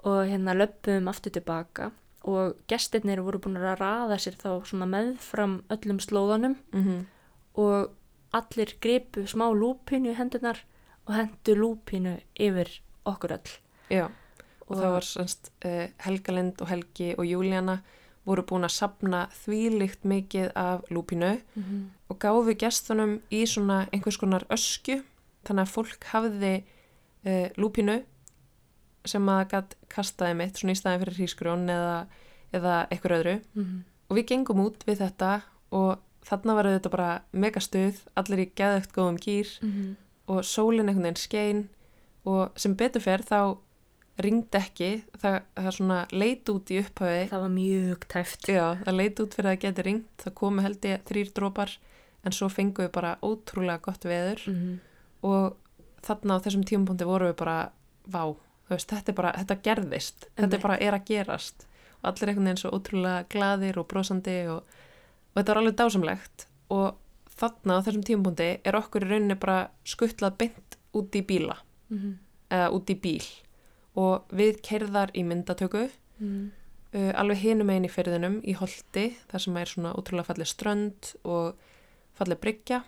S1: og hérna löpum aftur tilbaka og gestirnir voru búin að raða sér þá svona meðfram öllum slóðanum
S2: Mhm.
S1: og allir gripu smá lúpinu í hendunar og hendu lúpinu yfir okkur öll
S2: Já, og það var semst uh, Helga Lind og Helgi og Júlíana voru búin að sapna þvílikt mikið af lúpínu
S1: Mhm.
S2: og gáfu gestunum í svona einhvers konar ösku þannig að fólk hafði uh, lúpínu sem að gætt kastaði mitt svona í staðin fyrir hrísgrjón eða, eða eitthvað öðru
S1: Mhm.
S2: og við gengum út við þetta og þarna var þetta bara mega stuð, allir í geðögt góðum gýr
S1: Mhm.
S2: og sólinn einhvern veginn skein og sem betur fer þá ringdi ekki, það, það svona leit út í upphafi
S1: það var mjög tæft
S2: Já, það leit út fyrir að geti ringt, það komu held ég þrýr drópar en svo fengum við bara ótrúlega gott veður
S1: Mhm.
S2: og þarna á þessum tímapunkti vorum við bara, vá, veist, þetta bara, þetta gerðist, þetta
S1: Einmitt.
S2: er bara er að gerast. Og allir einhvern veginn svo ótrúlega glaðir og brosandi og, og þetta var alveg dásamlegt. Og þarna á þessum tímapunkti er okkur í rauninni bara skuttlað beint út í bíla.
S1: Mhm.
S2: eða út í bíl. Og við kerðar í myndatöku.
S1: Mhm.
S2: uh, alveg hinum einn í ferðinum í Holti þar sem er svona ótrúlega fallið strönd og fallið bryggja.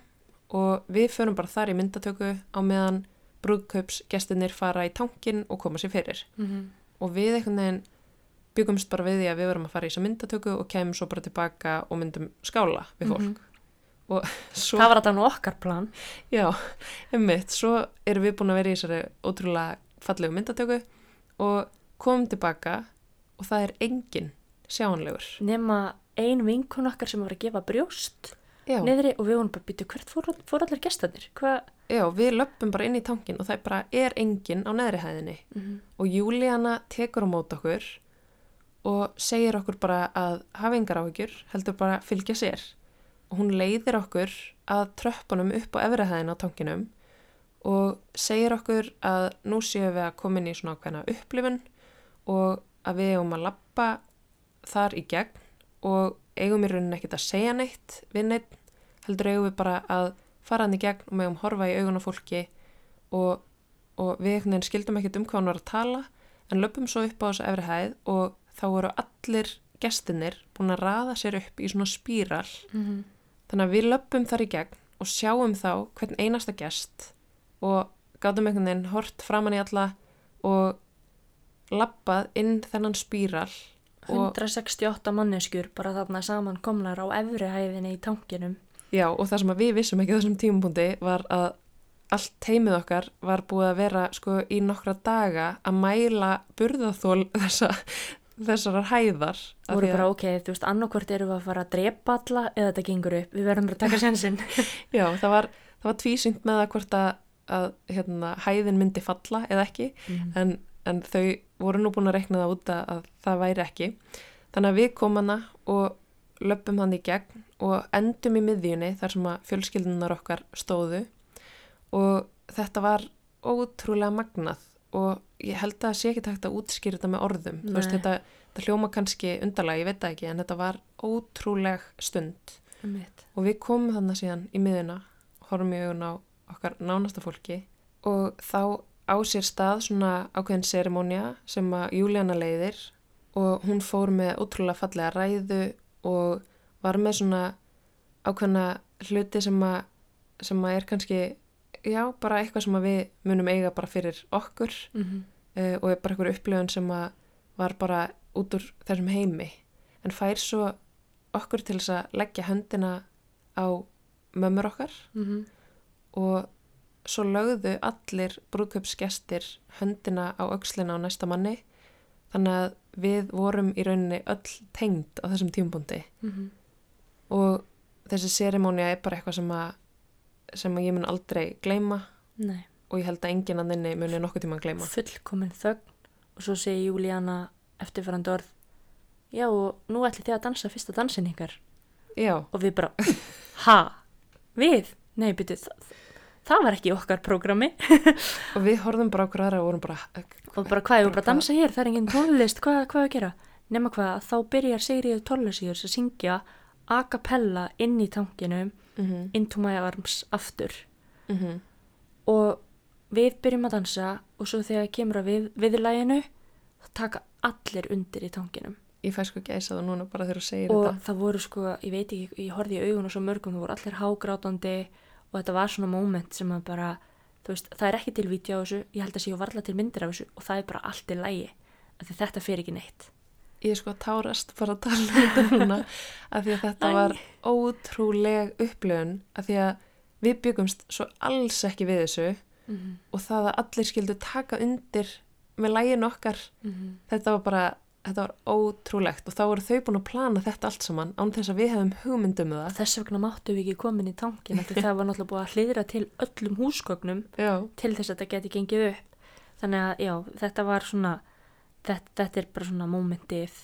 S2: Og við förum bara þar í myndatöku á meðan brúðkaupsgestinir fara í tankin og koma sér fyrir.
S1: Mhm.
S2: og við einhvern veginn byggumst bara við því að við vorum að fara í þessa myndatöku og kemum svo bara tilbaka og myndum skála við fólk.
S1: Mhm.
S2: og svo,
S1: það var þetta nú okkar plan.
S2: Já, einmitt, svo erum við búin að vera í þessari ótrúlega fallegu myndatöku og komum tilbaka og það er engin sjáanlegur.
S1: Nema ein vinkun okkar sem var að gefa brjóst
S2: Já,
S1: niðri og við vorum bara býtu hvert fór, fór allir gestanir hvað
S2: já, við löpum bara inn í tankin og það bara er engin á neðri hæðinni.
S1: Mhm.
S2: og Júlíana tekur á mót okkur og segir okkur bara að hafa engar áhyggjur, heldur bara að fylgja sér. Og hún leiðir okkur að tröppunum upp á efri hæðin á tankinum og segir okkur að nú séum við að koma inn í svona ákveðna upplifun og að við eigum að lappa þar í gegn og eigum í rauninni ekkert að segja neitt við neitt, heldur eigum við bara að fara hann í gegn og meðum horfa í augun á fólki og, og við einhvern veginn skildum ekkert um hvað hann var að tala en löpum svo upp á þessu efri hæð og þá voru allir gestinir búin að raða sér upp í svona spíral
S1: Mhm.
S2: þannig að við löpum þar í gegn og sjáum þá hvern einasta gest og gátum einhvern veginn hort framann í alla og lappað inn þennan spíral og
S1: 168 manneskjur bara þarna saman komnar á efri hæðinni í tankinum
S2: Já, og það sem við vissum ekki þessum tímapunkti var að allt teimið okkar var búið að vera sko í nokkra daga að mæla burðaþól þessa, þessar hæðar. Af
S1: voru bara ok, þú veist, annarkvort erum við að fara að drepa alla eða þetta gengur upp, við verðum bara að taka sensinn
S2: Já, það var, það var tvísynt með að hvort að, að hérna, hæðin myndi falla eða ekki,
S1: Mhm.
S2: en, en þau voru nú búin að rekna það út að, að það væri ekki. Þannig að við komum hana og löpum hann í gegn og endum í miðjunni þar sem að fjölskyldunar okkar stóðu og þetta var ótrúlega magnað og ég held að það sé ekki takt að útskýra þetta með orðum. Þú veist, þetta, þetta hljóma kannski undarlega, ég veit það ekki, en þetta var ótrúleg stund
S1: Einmitt.
S2: og við komum þannig síðan í miðuna, horfum í augun á okkar nánasta fólki og þá á sér stað svona ákveðin serimónia sem að Júlíana leiðir og hún fór með ótrúlega fallega ræðu og var með svona ákveðna hluti sem að, sem að er kannski, já, bara eitthvað sem við munum eiga bara fyrir okkur
S1: Mhm.
S2: uh, og er bara einhver upplifun sem að var bara út úr þessum heimi en fær svo okkur til þess að leggja höndina á mömmur okkar
S1: Mhm.
S2: og svo lögðu allir brúðkaupsgestir höndina á aukslina á næsta manni þannig að við vorum í rauninni öll tengd á þessum tímbundi
S1: Mhm.
S2: og þessi serimónia er bara eitthvað sem að sem að ég mun aldrei gleyma.
S1: Nei,
S2: og ég held að enginn að þinni muni nokkuð tíma gleyma.
S1: Fullkomin þögn. Og svo segi Júlíana eftirfærandi orð. Já, og nú ætli þið að dansa fyrsta dansin ykkar.
S2: Já,
S1: og við bara, ha, við? Nei, byrju, það, var ekki okkar prógrami
S2: og við horfðum bara okkur aðra og vorum bara,
S1: og bara hvað, ég var bara að dansa hér, það er engin tónlist, hvað, hvað að gera? Nema hvað, þá byrjar Sigriður Torlesíður að syngja a cappella inn í tankinum,
S2: mm
S1: into my arms aftur.
S2: -hmm.
S1: og við byrjum að dansa og svo þegar kemur að við, viðlæginu þá taka allir undir í tankinum.
S2: Ég fæ sko gæsa það núna bara þegar þú segir
S1: og
S2: þetta.
S1: það voru sko, ég veit ekki, ég horfði í augun og svo mörgum, það voru allir hágrátandi og þetta var svona moment sem að bara veist, það er ekki til vídeo á þessu ég held að séu varla til myndir af þessu og það er bara allt í lægi, því þetta fer ekki neitt
S2: Ég er sko að tárast bara að tala um þetta núna af því að þetta
S1: Æ.
S2: var ótrúleg upplöfun af því að við byggumst svo alls ekki við þessu
S1: mm
S2: og það að allir skildu taka undir með lægin okkar
S1: -hmm.
S2: þetta var bara, þetta var ótrúlegt og þá voru þau búin að plana þetta allt saman án þess að við hefum hugmyndum það.
S1: Þess vegna máttu við ekki komin í tankin það var náttúrulega búið að hlýðra til öllum húsgögnum
S2: Já,
S1: til þess að þetta geti gengið upp. Þannig að já, þetta var svona þetta, þetta er bara svona momentið.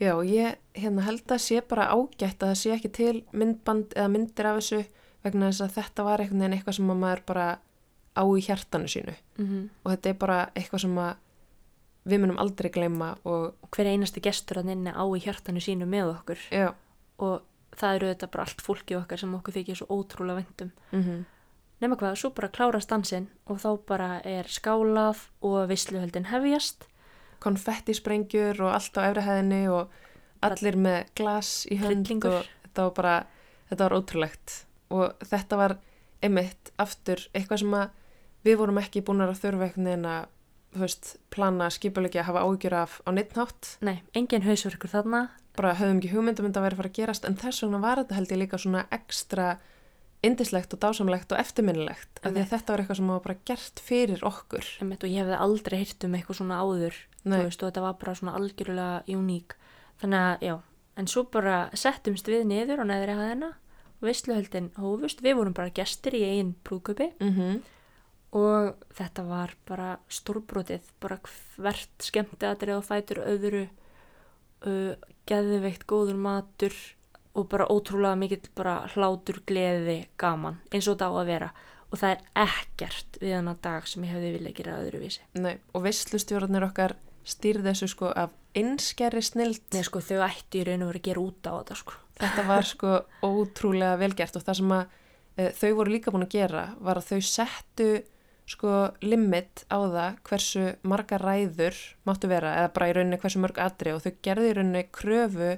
S2: Já, ég hérna held að sé bara ágætt að það sé ekki til myndband eða myndir af þessu vegna þess að þetta var eitthvað sem að maður bara á í hjartanu sínu.
S1: Mm -hmm.
S2: og þetta er bara eitthvað sem að við munum aldrei gleyma og
S1: hver einasti gestur að nynni á í hjartanu sínu með okkur.
S2: Já,
S1: og það eru þetta bara allt fólki okkar sem okkur þykir svo ótrúlega vendum
S2: mm
S1: nema hvað, svo bara klárast dansinn og þá bara er skálað og visluhöldin hefjast.
S2: Konfettisprengjur og allt á efrihæðinni og allir með glas í hönd
S1: Hryllingur.
S2: og þetta var bara, þetta var ótrúlegt. Og þetta var einmitt aftur eitthvað sem að við vorum ekki búin að þurfa einhvern veginn að veist, plana skipulegja að hafa ágjur af á neittnátt
S1: nei, engin hausverkur þarna.
S2: Bara höfum ekki hugmyndum þetta að vera að fara að gerast en þess vegna var þetta held ég líka svona ekstra indislegt og dásamlegt og eftirminnilegt af því að þetta var eitthvað sem var bara gert fyrir okkur.
S1: Einmitt, og ég hefði aldrei heyrt um eitthvað svona áður
S2: Nei.
S1: þú veist, og þetta var bara svona algjörlega uník. Þannig að já, en svo bara settumst við niður á neðri hæðina og veisluhöldin hófust, við vorum bara gestir í einn brúðköpi
S2: mm
S1: og þetta var bara stórbrotið, bara hvert skemmtiatrið á fætur öðru uh, geðveikt góður matur og bara ótrúlega mikill bara hlátur, gleði, gaman eins og þetta á að vera. Og það er ekkert við hana dag sem ég hefði viljað gera öðruvísi.
S2: Nei, og veistlustjórnarnir okkar stýrði þessu sko af einskerri snild
S1: Nei sko þau ætti í raun og verið að gera út á þetta sko.
S2: Þetta var sko ótrúlega velgert og það sem að e, þau voru líka búin að gera var að þau settu sko limit á það hversu marga ræður máttu vera eða bara í rauninni hversu mörg atri og þau gerði í rauninni kröfu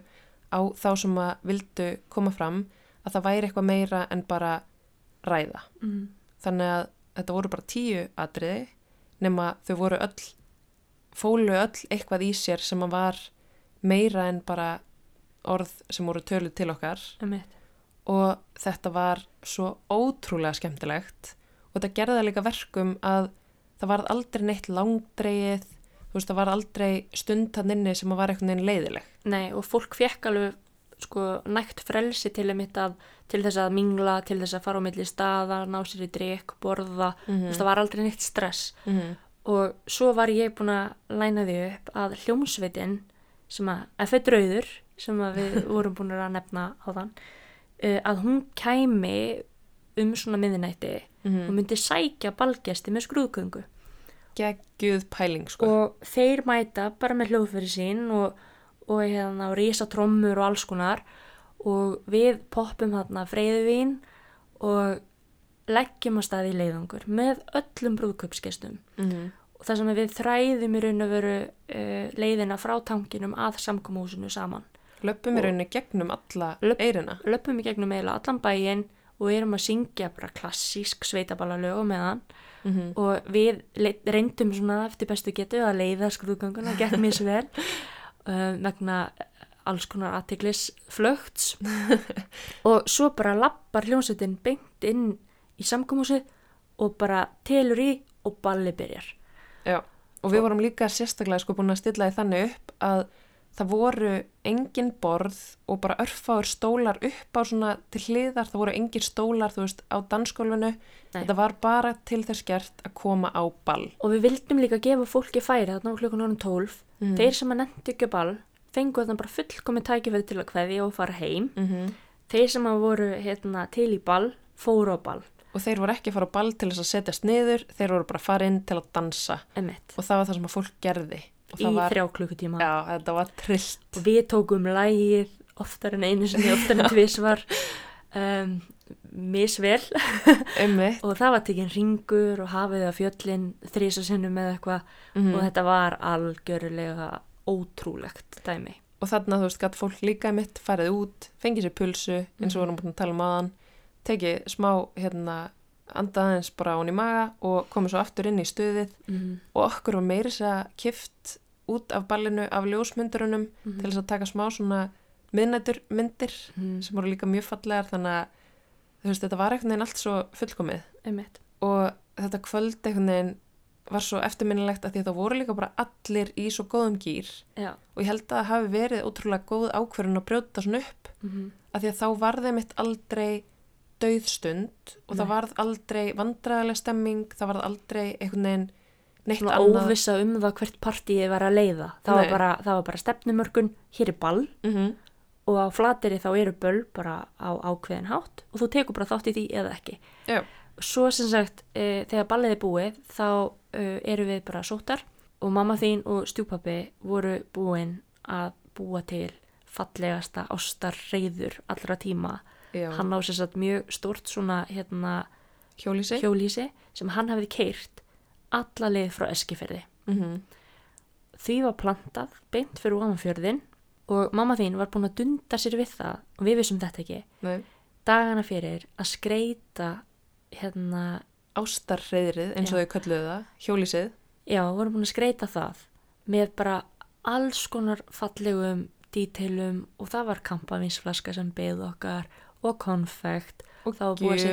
S2: á þá sem að vildu koma fram að það væri eitthvað meira en bara ræða
S1: mm.
S2: þannig að þetta voru bara tíu atriði nema þau voru öll fólu öll eitthvað í sér sem að var meira en bara orð sem voru töluð til okkar
S1: Einmitt.
S2: og þetta var svo ótrúlega skemmtilegt og þetta gerði það líka verkum að það varð aldrei neitt langdreið þú veist það var aldrei stund hann inni sem var einhvern veginn leiðileg
S1: Nei og fólk fekk alveg sko nægt frelsi til, að, til þess að mingla, til þess að fara á milli staða, ná sér í drikk, borða mm.
S2: Mhm.
S1: það var aldrei neitt stress
S2: mm -hmm.
S1: og svo var ég búin að læna því upp að hljómsveitin sem að F.E. Drauður sem að við vorum búin að nefna á þann uh, að hún kæmi um svona miðinætti og myndi sækja balgesti með skrúðgöngu.
S2: Geggjuð pæling sko.
S1: Og þeir mæta bara með hljóðfyrir sín og, og hérna rísa trommur og alls konar. Og við poppum þarna freyðuvín og leggjum að staði í leiðangur með öllum brúðköpsgestum
S2: mm -hmm.
S1: og það sem við þræðum í raun og veru uh, leiðina frá tankinum að samkomúsinu saman.
S2: Löpum í rauninni gegnum alla eirina
S1: löpum í gegnum eiginlega allan bæinn og erum að syngja bara klassísk sveitaballalög og meðan
S2: mm -hmm.
S1: og við reyndum svona eftir bestu getu að leiða skrúðgönguna, gekk mér svo vel uh, vegna alls konar aðteglis flögts. Og svo bara lappar hljómsveitin beint inn í samkomúsi og bara telur í og balli byrjar.
S2: Já, og við vorum líka sérstaklega sko búin að stilla því þannig upp að það voru engin borð og bara örfáur stólar upp á svona til hliðar, það voru engin stólar þú veist á dansgólfinu, þetta var bara til þess gert að koma á ball.
S1: Og við vildum líka gefa fólki færi þarna á klukkan orðin 12
S2: Mhm.
S1: þeir sem að nefndi ekki ball fengu þarna bara fullkomi tækifæri til að kveðja og fara heim.
S2: Mm -hmm.
S1: þeir sem að voru hérna, til í ball fóru á ball,
S2: og þeir voru ekki að fara á ball til þess að setjast niður, þeir voru bara að fara inn til að dansa.
S1: Emitt,
S2: og það var það sem að fólk gerði
S1: í
S2: var,
S1: þrjá klukkutíma
S2: já, þetta var trillt
S1: og við tókum lægið oftar en einu sinni, oftar en tvisvar um, misvel og það var tekinn ringur og hafið að fjöllin þrísa sinnum eða eitthvað
S2: Mhm.
S1: og þetta var algjörlega ótrúlegt dæmi.
S2: og þarna þú veist gætt fólk líka mitt farið út, fengið sér pulsu eins og
S1: Mhm.
S2: vorum búin að tala um aðan tekið smá hérna andaðins bara án í maga og komið svo aftur inn í stuðið
S1: Mm
S2: og okkur var meiri þess að kift út af ballinu af ljósmyndurunum
S1: -hmm.
S2: til þess að taka smá svona miðnætur myndir
S1: mm
S2: sem voru líka mjög fallegar þannig að veist þetta var einhvern veginn allt svo fullkomið
S1: Einmitt.
S2: og þetta kvöld einhvern veginn var svo eftirminnilegt að því að það voru líka bara allir í svo góðum gýr
S1: Já.
S2: og ég held að það hafi verið ótrúlega góð ákverðin að brjóta svona upp
S1: Mm -hmm.
S2: að því að þá var þeim eitt aldrei dauðstund og það
S1: Nei.
S2: varð aldrei vandræðileg stemming, það varð aldrei einhvern veginn neitt
S1: Svona
S2: annað
S1: óvissa um það hvert partíið var að leiða. Það var bara, það var bara stefnumörkun, hér er ball
S2: mm
S1: og á flateri þá eru böll bara á ákveðin hátt og þú tekur bara þátt í því eða ekki.
S2: Já.
S1: Svo sem sagt, e, þegar ballið er búið þá e, eru við bara sóttar og mamma þín og stjúpappi voru búin að búa til fallegasta ástar reyður allra tíma.
S2: Já,
S1: Hann á sem sagt mjög stort svona hérna
S2: hjólísi
S1: hjólísi sem hann hafði keirt alla leið frá Eskiferði.
S2: mm
S1: Því var plantað beint fyrir ofanfjörðin og mamma þín var búin að dunda sér við það og við vissum þetta ekki
S2: Nei,
S1: dagana fyrir að skreita hérna,
S2: ástarreyðrið eins og þau kölluðu það, hjólísið
S1: já, vorum búin að skreita það með bara alls konar fallegum dítilum og það var kampavínsflaska sem beð okkar og konfekt.
S2: Og
S1: var búið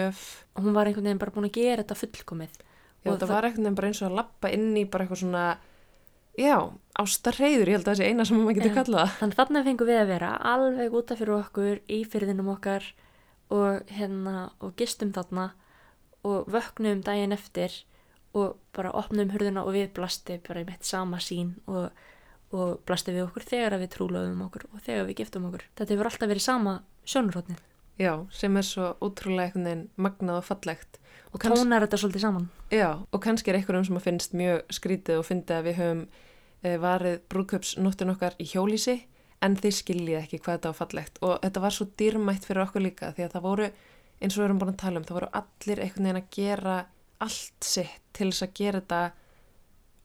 S1: og hún var einhvern veginn bara búin að gera þetta fullkomið.
S2: Já,
S1: Og
S2: það var einhvern veginn bara eins og að lappa inn í bara eitthvað svona já, ástarreyður, ég held að það sé eina sem maður getur kallað.
S1: Þannig þarna fengum við að vera alveg útaf fyrir okkur í fyrðinum okkar og hérna og gistum þarna og vöknum daginn eftir og bara opnum hurðina og við blasti bara í mitt sama sín og, og blasti við okkur þegar við trúlaðum okkur og þegar við giftum okkur. Þetta hefur alltaf verið sama sjónurhóttnið
S2: Já, sem er svo ótrúlega einhvern veginn magnað og fallegt
S1: og
S2: kanns-
S1: tónar þetta svolítið saman.
S2: Já, og kannski er einhverjum sem að finnst mjög skrítið og fyndið að við höfum e, varið brúðköpsnóttin okkar í hjólísi en þið skiljið ekki hvað þetta var fallegt og þetta var svo dýrmætt fyrir okkur líka því að það voru, eins og við erum búin að tala um, það voru allir einhvern veginn að gera allt sitt til þess að gera þetta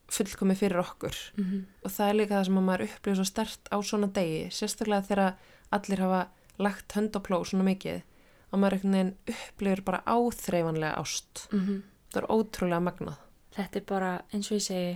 S2: fullkomið fyrir okkur
S1: Mm -hmm.
S2: og það er líka það sem að maður upplifir svo stert á svona degi, sérstaklega þegar allir hafa lagt hönd á pló svona mikið að maður einhvern veginn upplifir bara áþreifanlega ást það er ótrúlega magnað
S1: Þetta er bara, eins og ég segi,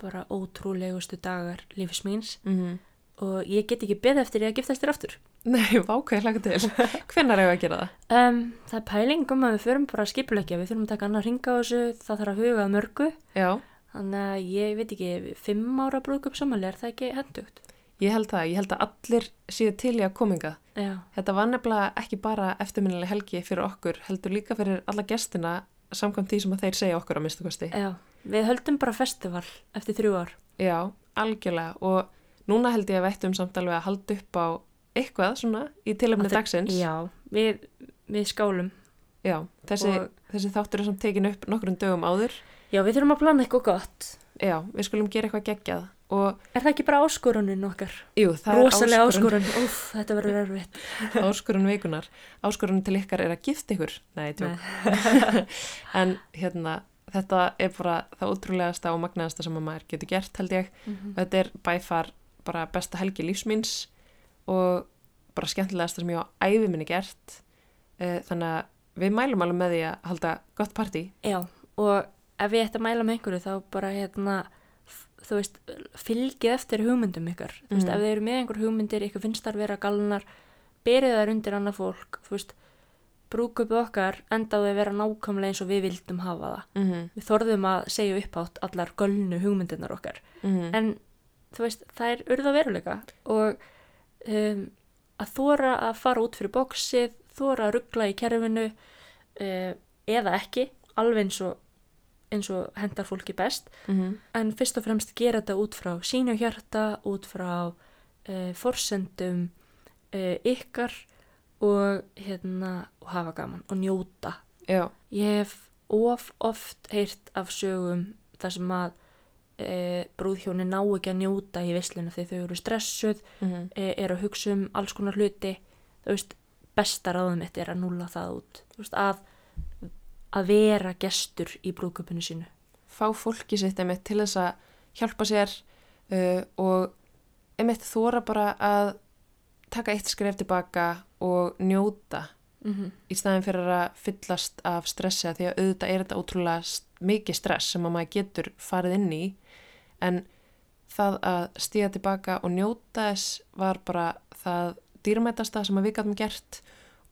S1: bara ótrúlegustu dagar lífis míns
S2: mm -hmm.
S1: og ég get ekki beðið eftir ég að giftast þér aftur.
S2: Nei, vákvæði hlaka til. Hvenær hefur að gera það?
S1: Um, það er pæling um að við förum bara að skipulegja, við þurfum að taka annað ringa á þessu, það þarf að huga að mörgu,
S2: Já,
S1: þannig að ég veit ekki, fimm ára brúðköp samanlega, er það ekki hendugt?
S2: ég held það. Ég held að allir séu til í að kominga.
S1: Já,
S2: Þetta var nefnilega ekki bara eftirminnileg helgi fyrir okkur, heldur líka fyrir alla gestina samkvæmt því sem að þeir segja okkur á minnstu kosti.
S1: já, við höldum bara festival eftir þrjú ár.
S2: Já, algjörlega. Og núna held ég að vettum samt alveg að halda upp á eitthvað svona í
S1: þe-
S2: dagsins.
S1: Já, við, við skálum.
S2: Já, þessi,
S1: Og-
S2: þessi þáttur er samt tekin upp nokkrum dögum áður.
S1: Já, við þurfum að plana eitthvað gott.
S2: Já, við skulum gera eitthvað geggjað. Og
S1: Er það ekki bara áskorunin okkar?
S2: jú, það
S1: Rosalega
S2: er áskorun,
S1: áskorun. Úf, þetta verður erfitt.
S2: áskorun vikunar. Áskorun til ykkar er að gifta ykkur. Nei, tjók. En hérna, þetta er bara það ótrúlegasta og magnaðasta sem að maður getur gert held ég.
S1: Mhm.
S2: Þetta er bæfar bara besta helgi lífsmýns og bara skemmtilegasta sem ég á æfi minni gert. Eh, Þannig að við mælum alveg með því að halda gott partí.
S1: Já, og ef ég ætti að mæla með einhverju þá bara hérna, þú veist, fylgið eftir hugmyndum ykkar. Þú veist,
S2: Mhm.
S1: ef þið eru með einhver hugmyndir, ykkur finnst þar vera galnar, berið þær undir annað fólk, þú veist, brúkupu okkar endaði að vera nákvæmlega eins og við vildum hafa það.
S2: Mm -hmm.
S1: Við þorðum að segja uppátt allar gölnu hugmyndirnar okkar.
S2: Mm
S1: En þú veist, það er urða veruleika og um, að þóra að fara út fyrir bóksið, þóra að ruggla í kerfinu uh, eða ekki, alveg eins og, eins og hendar fólki best,
S2: -hmm.
S1: en fyrst og fremst gera þetta út frá sínu hjarta, út frá uh, forsendum uh, ykkar og, hérna, og hafa gaman og njóta.
S2: Já,
S1: Ég hef of oft heyrt af sögum þar sem að e, brúðhjóni ná ekki að njóta í veislinu þegar þau eru stressuð,
S2: mm
S1: e, eru að hugsa um alls konar hluti. Veist, besta ráðum mitt er að núla það út. Veist, að, að vera gestur í brúðköpunu sínu.
S2: fá fólki sitt einmitt til þess að hjálpa sér uh, og einmitt þóra bara að taka eitt skref tilbaka og njóta
S1: Mm -hmm.
S2: í staðin fyrir að fyllast af stressi að því að auðvitað er þetta ótrúlega mikið stress sem að maður getur farið inn í en það að stíða tilbaka og njóta þess var bara það dýrmætasta sem að við gætum gert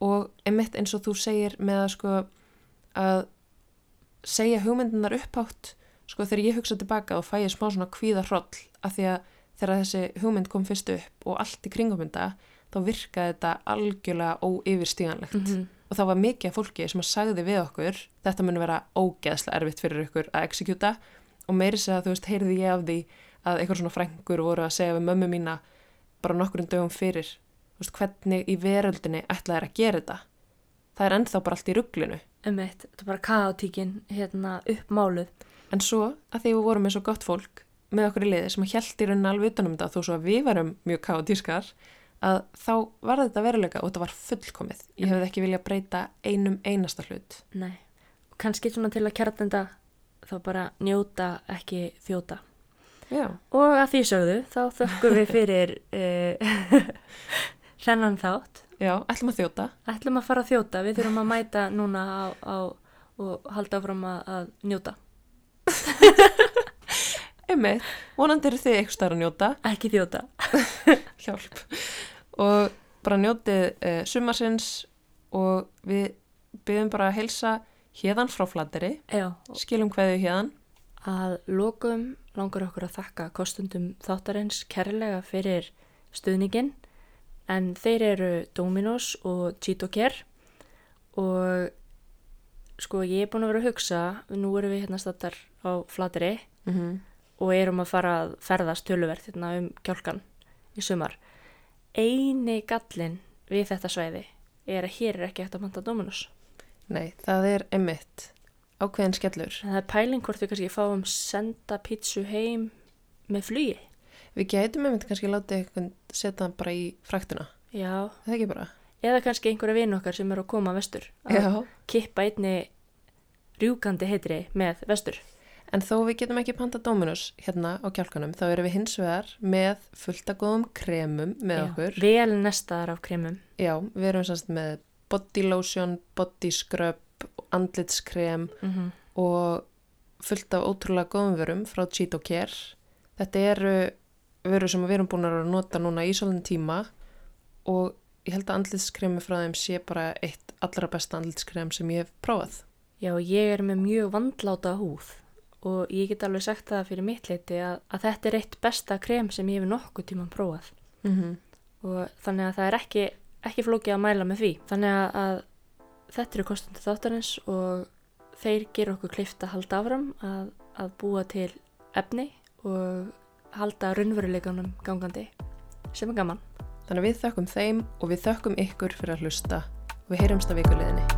S2: og einmitt eins og þú segir með að sko að segja hugmyndunar upphátt sko þegar ég hugsa tilbaka og fæ ég smá svona kvíða hroll af því að þegar þessi hugmynd kom fyrst upp og allt í kringum þetta þá virkaði þetta algjörlega óyfirstíganlegt.
S1: Mhm.
S2: og það var mikið fólki sem að sagði við okkur þetta muni vera ógeðslega erfitt fyrir ykkur að exekjúta og meiri segja þú veist, heyrði ég af því að eitthvað svona frængur voru að segja við mömmu mína bara nokkurinn dögum fyrir veist, hvernig í veröldinni ætlaði að gera þetta. Það er ennþá bara allt í rugglinu
S1: Emmett, þetta er bara kaotíkin hérna uppmáluð.
S2: en svo að því við vorum með svo gott fólk með okkur í liði sem held í rauninni alveg utanum þetta þó svo að við varum mjög kaotískar að þá var þetta veruleika og þetta var fullkomið. Ég hefði ekki viljað breyta einum einasta hlut.
S1: Nei, og kannski svona til að kjartenda þá bara njóta ekki þjóta.
S2: Já,
S1: Og að því sögðu, þá þökkum við fyrir uh, þennan þátt.
S2: já, ætlum að þjóta
S1: Ætlum að fara að þjóta, við þurfum að mæta núna á, á og halda áfram að, að njóta.
S2: Einmitt, vonandi eru þið eitthvað að njóta,
S1: Ekki þjóta.
S2: hjálp. Og bara njótið uh, sumarsins og við byggjum bara að heilsa hérðan frá flatteri,
S1: Já,
S2: skilum hverju hérðan.
S1: að lokum langar okkur að þakka kostundum þáttarins kærlega fyrir stuðningin en þeir eru Dominos og Cheeto Care og sko ég er búin að vera að hugsa nú erum við hérna stattar á flateri
S2: Mm -hmm.
S1: og erum að fara að ferðast töluvert hérna um kjálkan í sumar eini gallin við þetta svæði er að hér er ekki eftir að manta Dominos
S2: Nei, það er einmitt ákveðin skellur.
S1: en það er pæling hvort við kannski fáum senda pítsu heim með flugi
S2: Við gætum einmitt kannski látið eitthvað setja hann bara í fraktuna.
S1: já,
S2: Það ekki bara.
S1: eða kannski einhverja vinn okkar sem eru að koma vestur að
S2: Já.
S1: kippa einni rjúkandi heitri með vestur
S2: En þó við getum ekki panta Dominus hérna á kjálkanum, þá erum við hins vegar með fullt af góðum kremum með
S1: Já,
S2: okkur.
S1: vel nestaðar af kremum
S2: Já, við erum sannst með body lotion, body scrub, andlitskrem
S1: mm -hmm.
S2: og fullt af ótrúlega góðum vörum frá Cheeto Care. Þetta eru vörur sem við erum búin að nota núna í svolítið tíma og ég held að andlitskremi frá þeim sé bara eitt allra besta andlitskrem sem ég hef prófað.
S1: Já, ég er með mjög vandláta húð og ég get alveg sagt það fyrir mitt leiti að, að þetta er eitt besta krem sem ég hef nokkuð tíman prófað
S2: Mm -hmm.
S1: og þannig að það er ekki, ekki flókið að mæla með því. Þannig að, að þetta eru kostundi þáttarins og þeir gera okkur klift að halda áfram að, að búa til efni og halda raunveruleikanum gangandi sem er gaman.
S2: Þannig að við þökkum þeim og við þökkum ykkur fyrir að hlusta og við heyrumst að vikuleginni.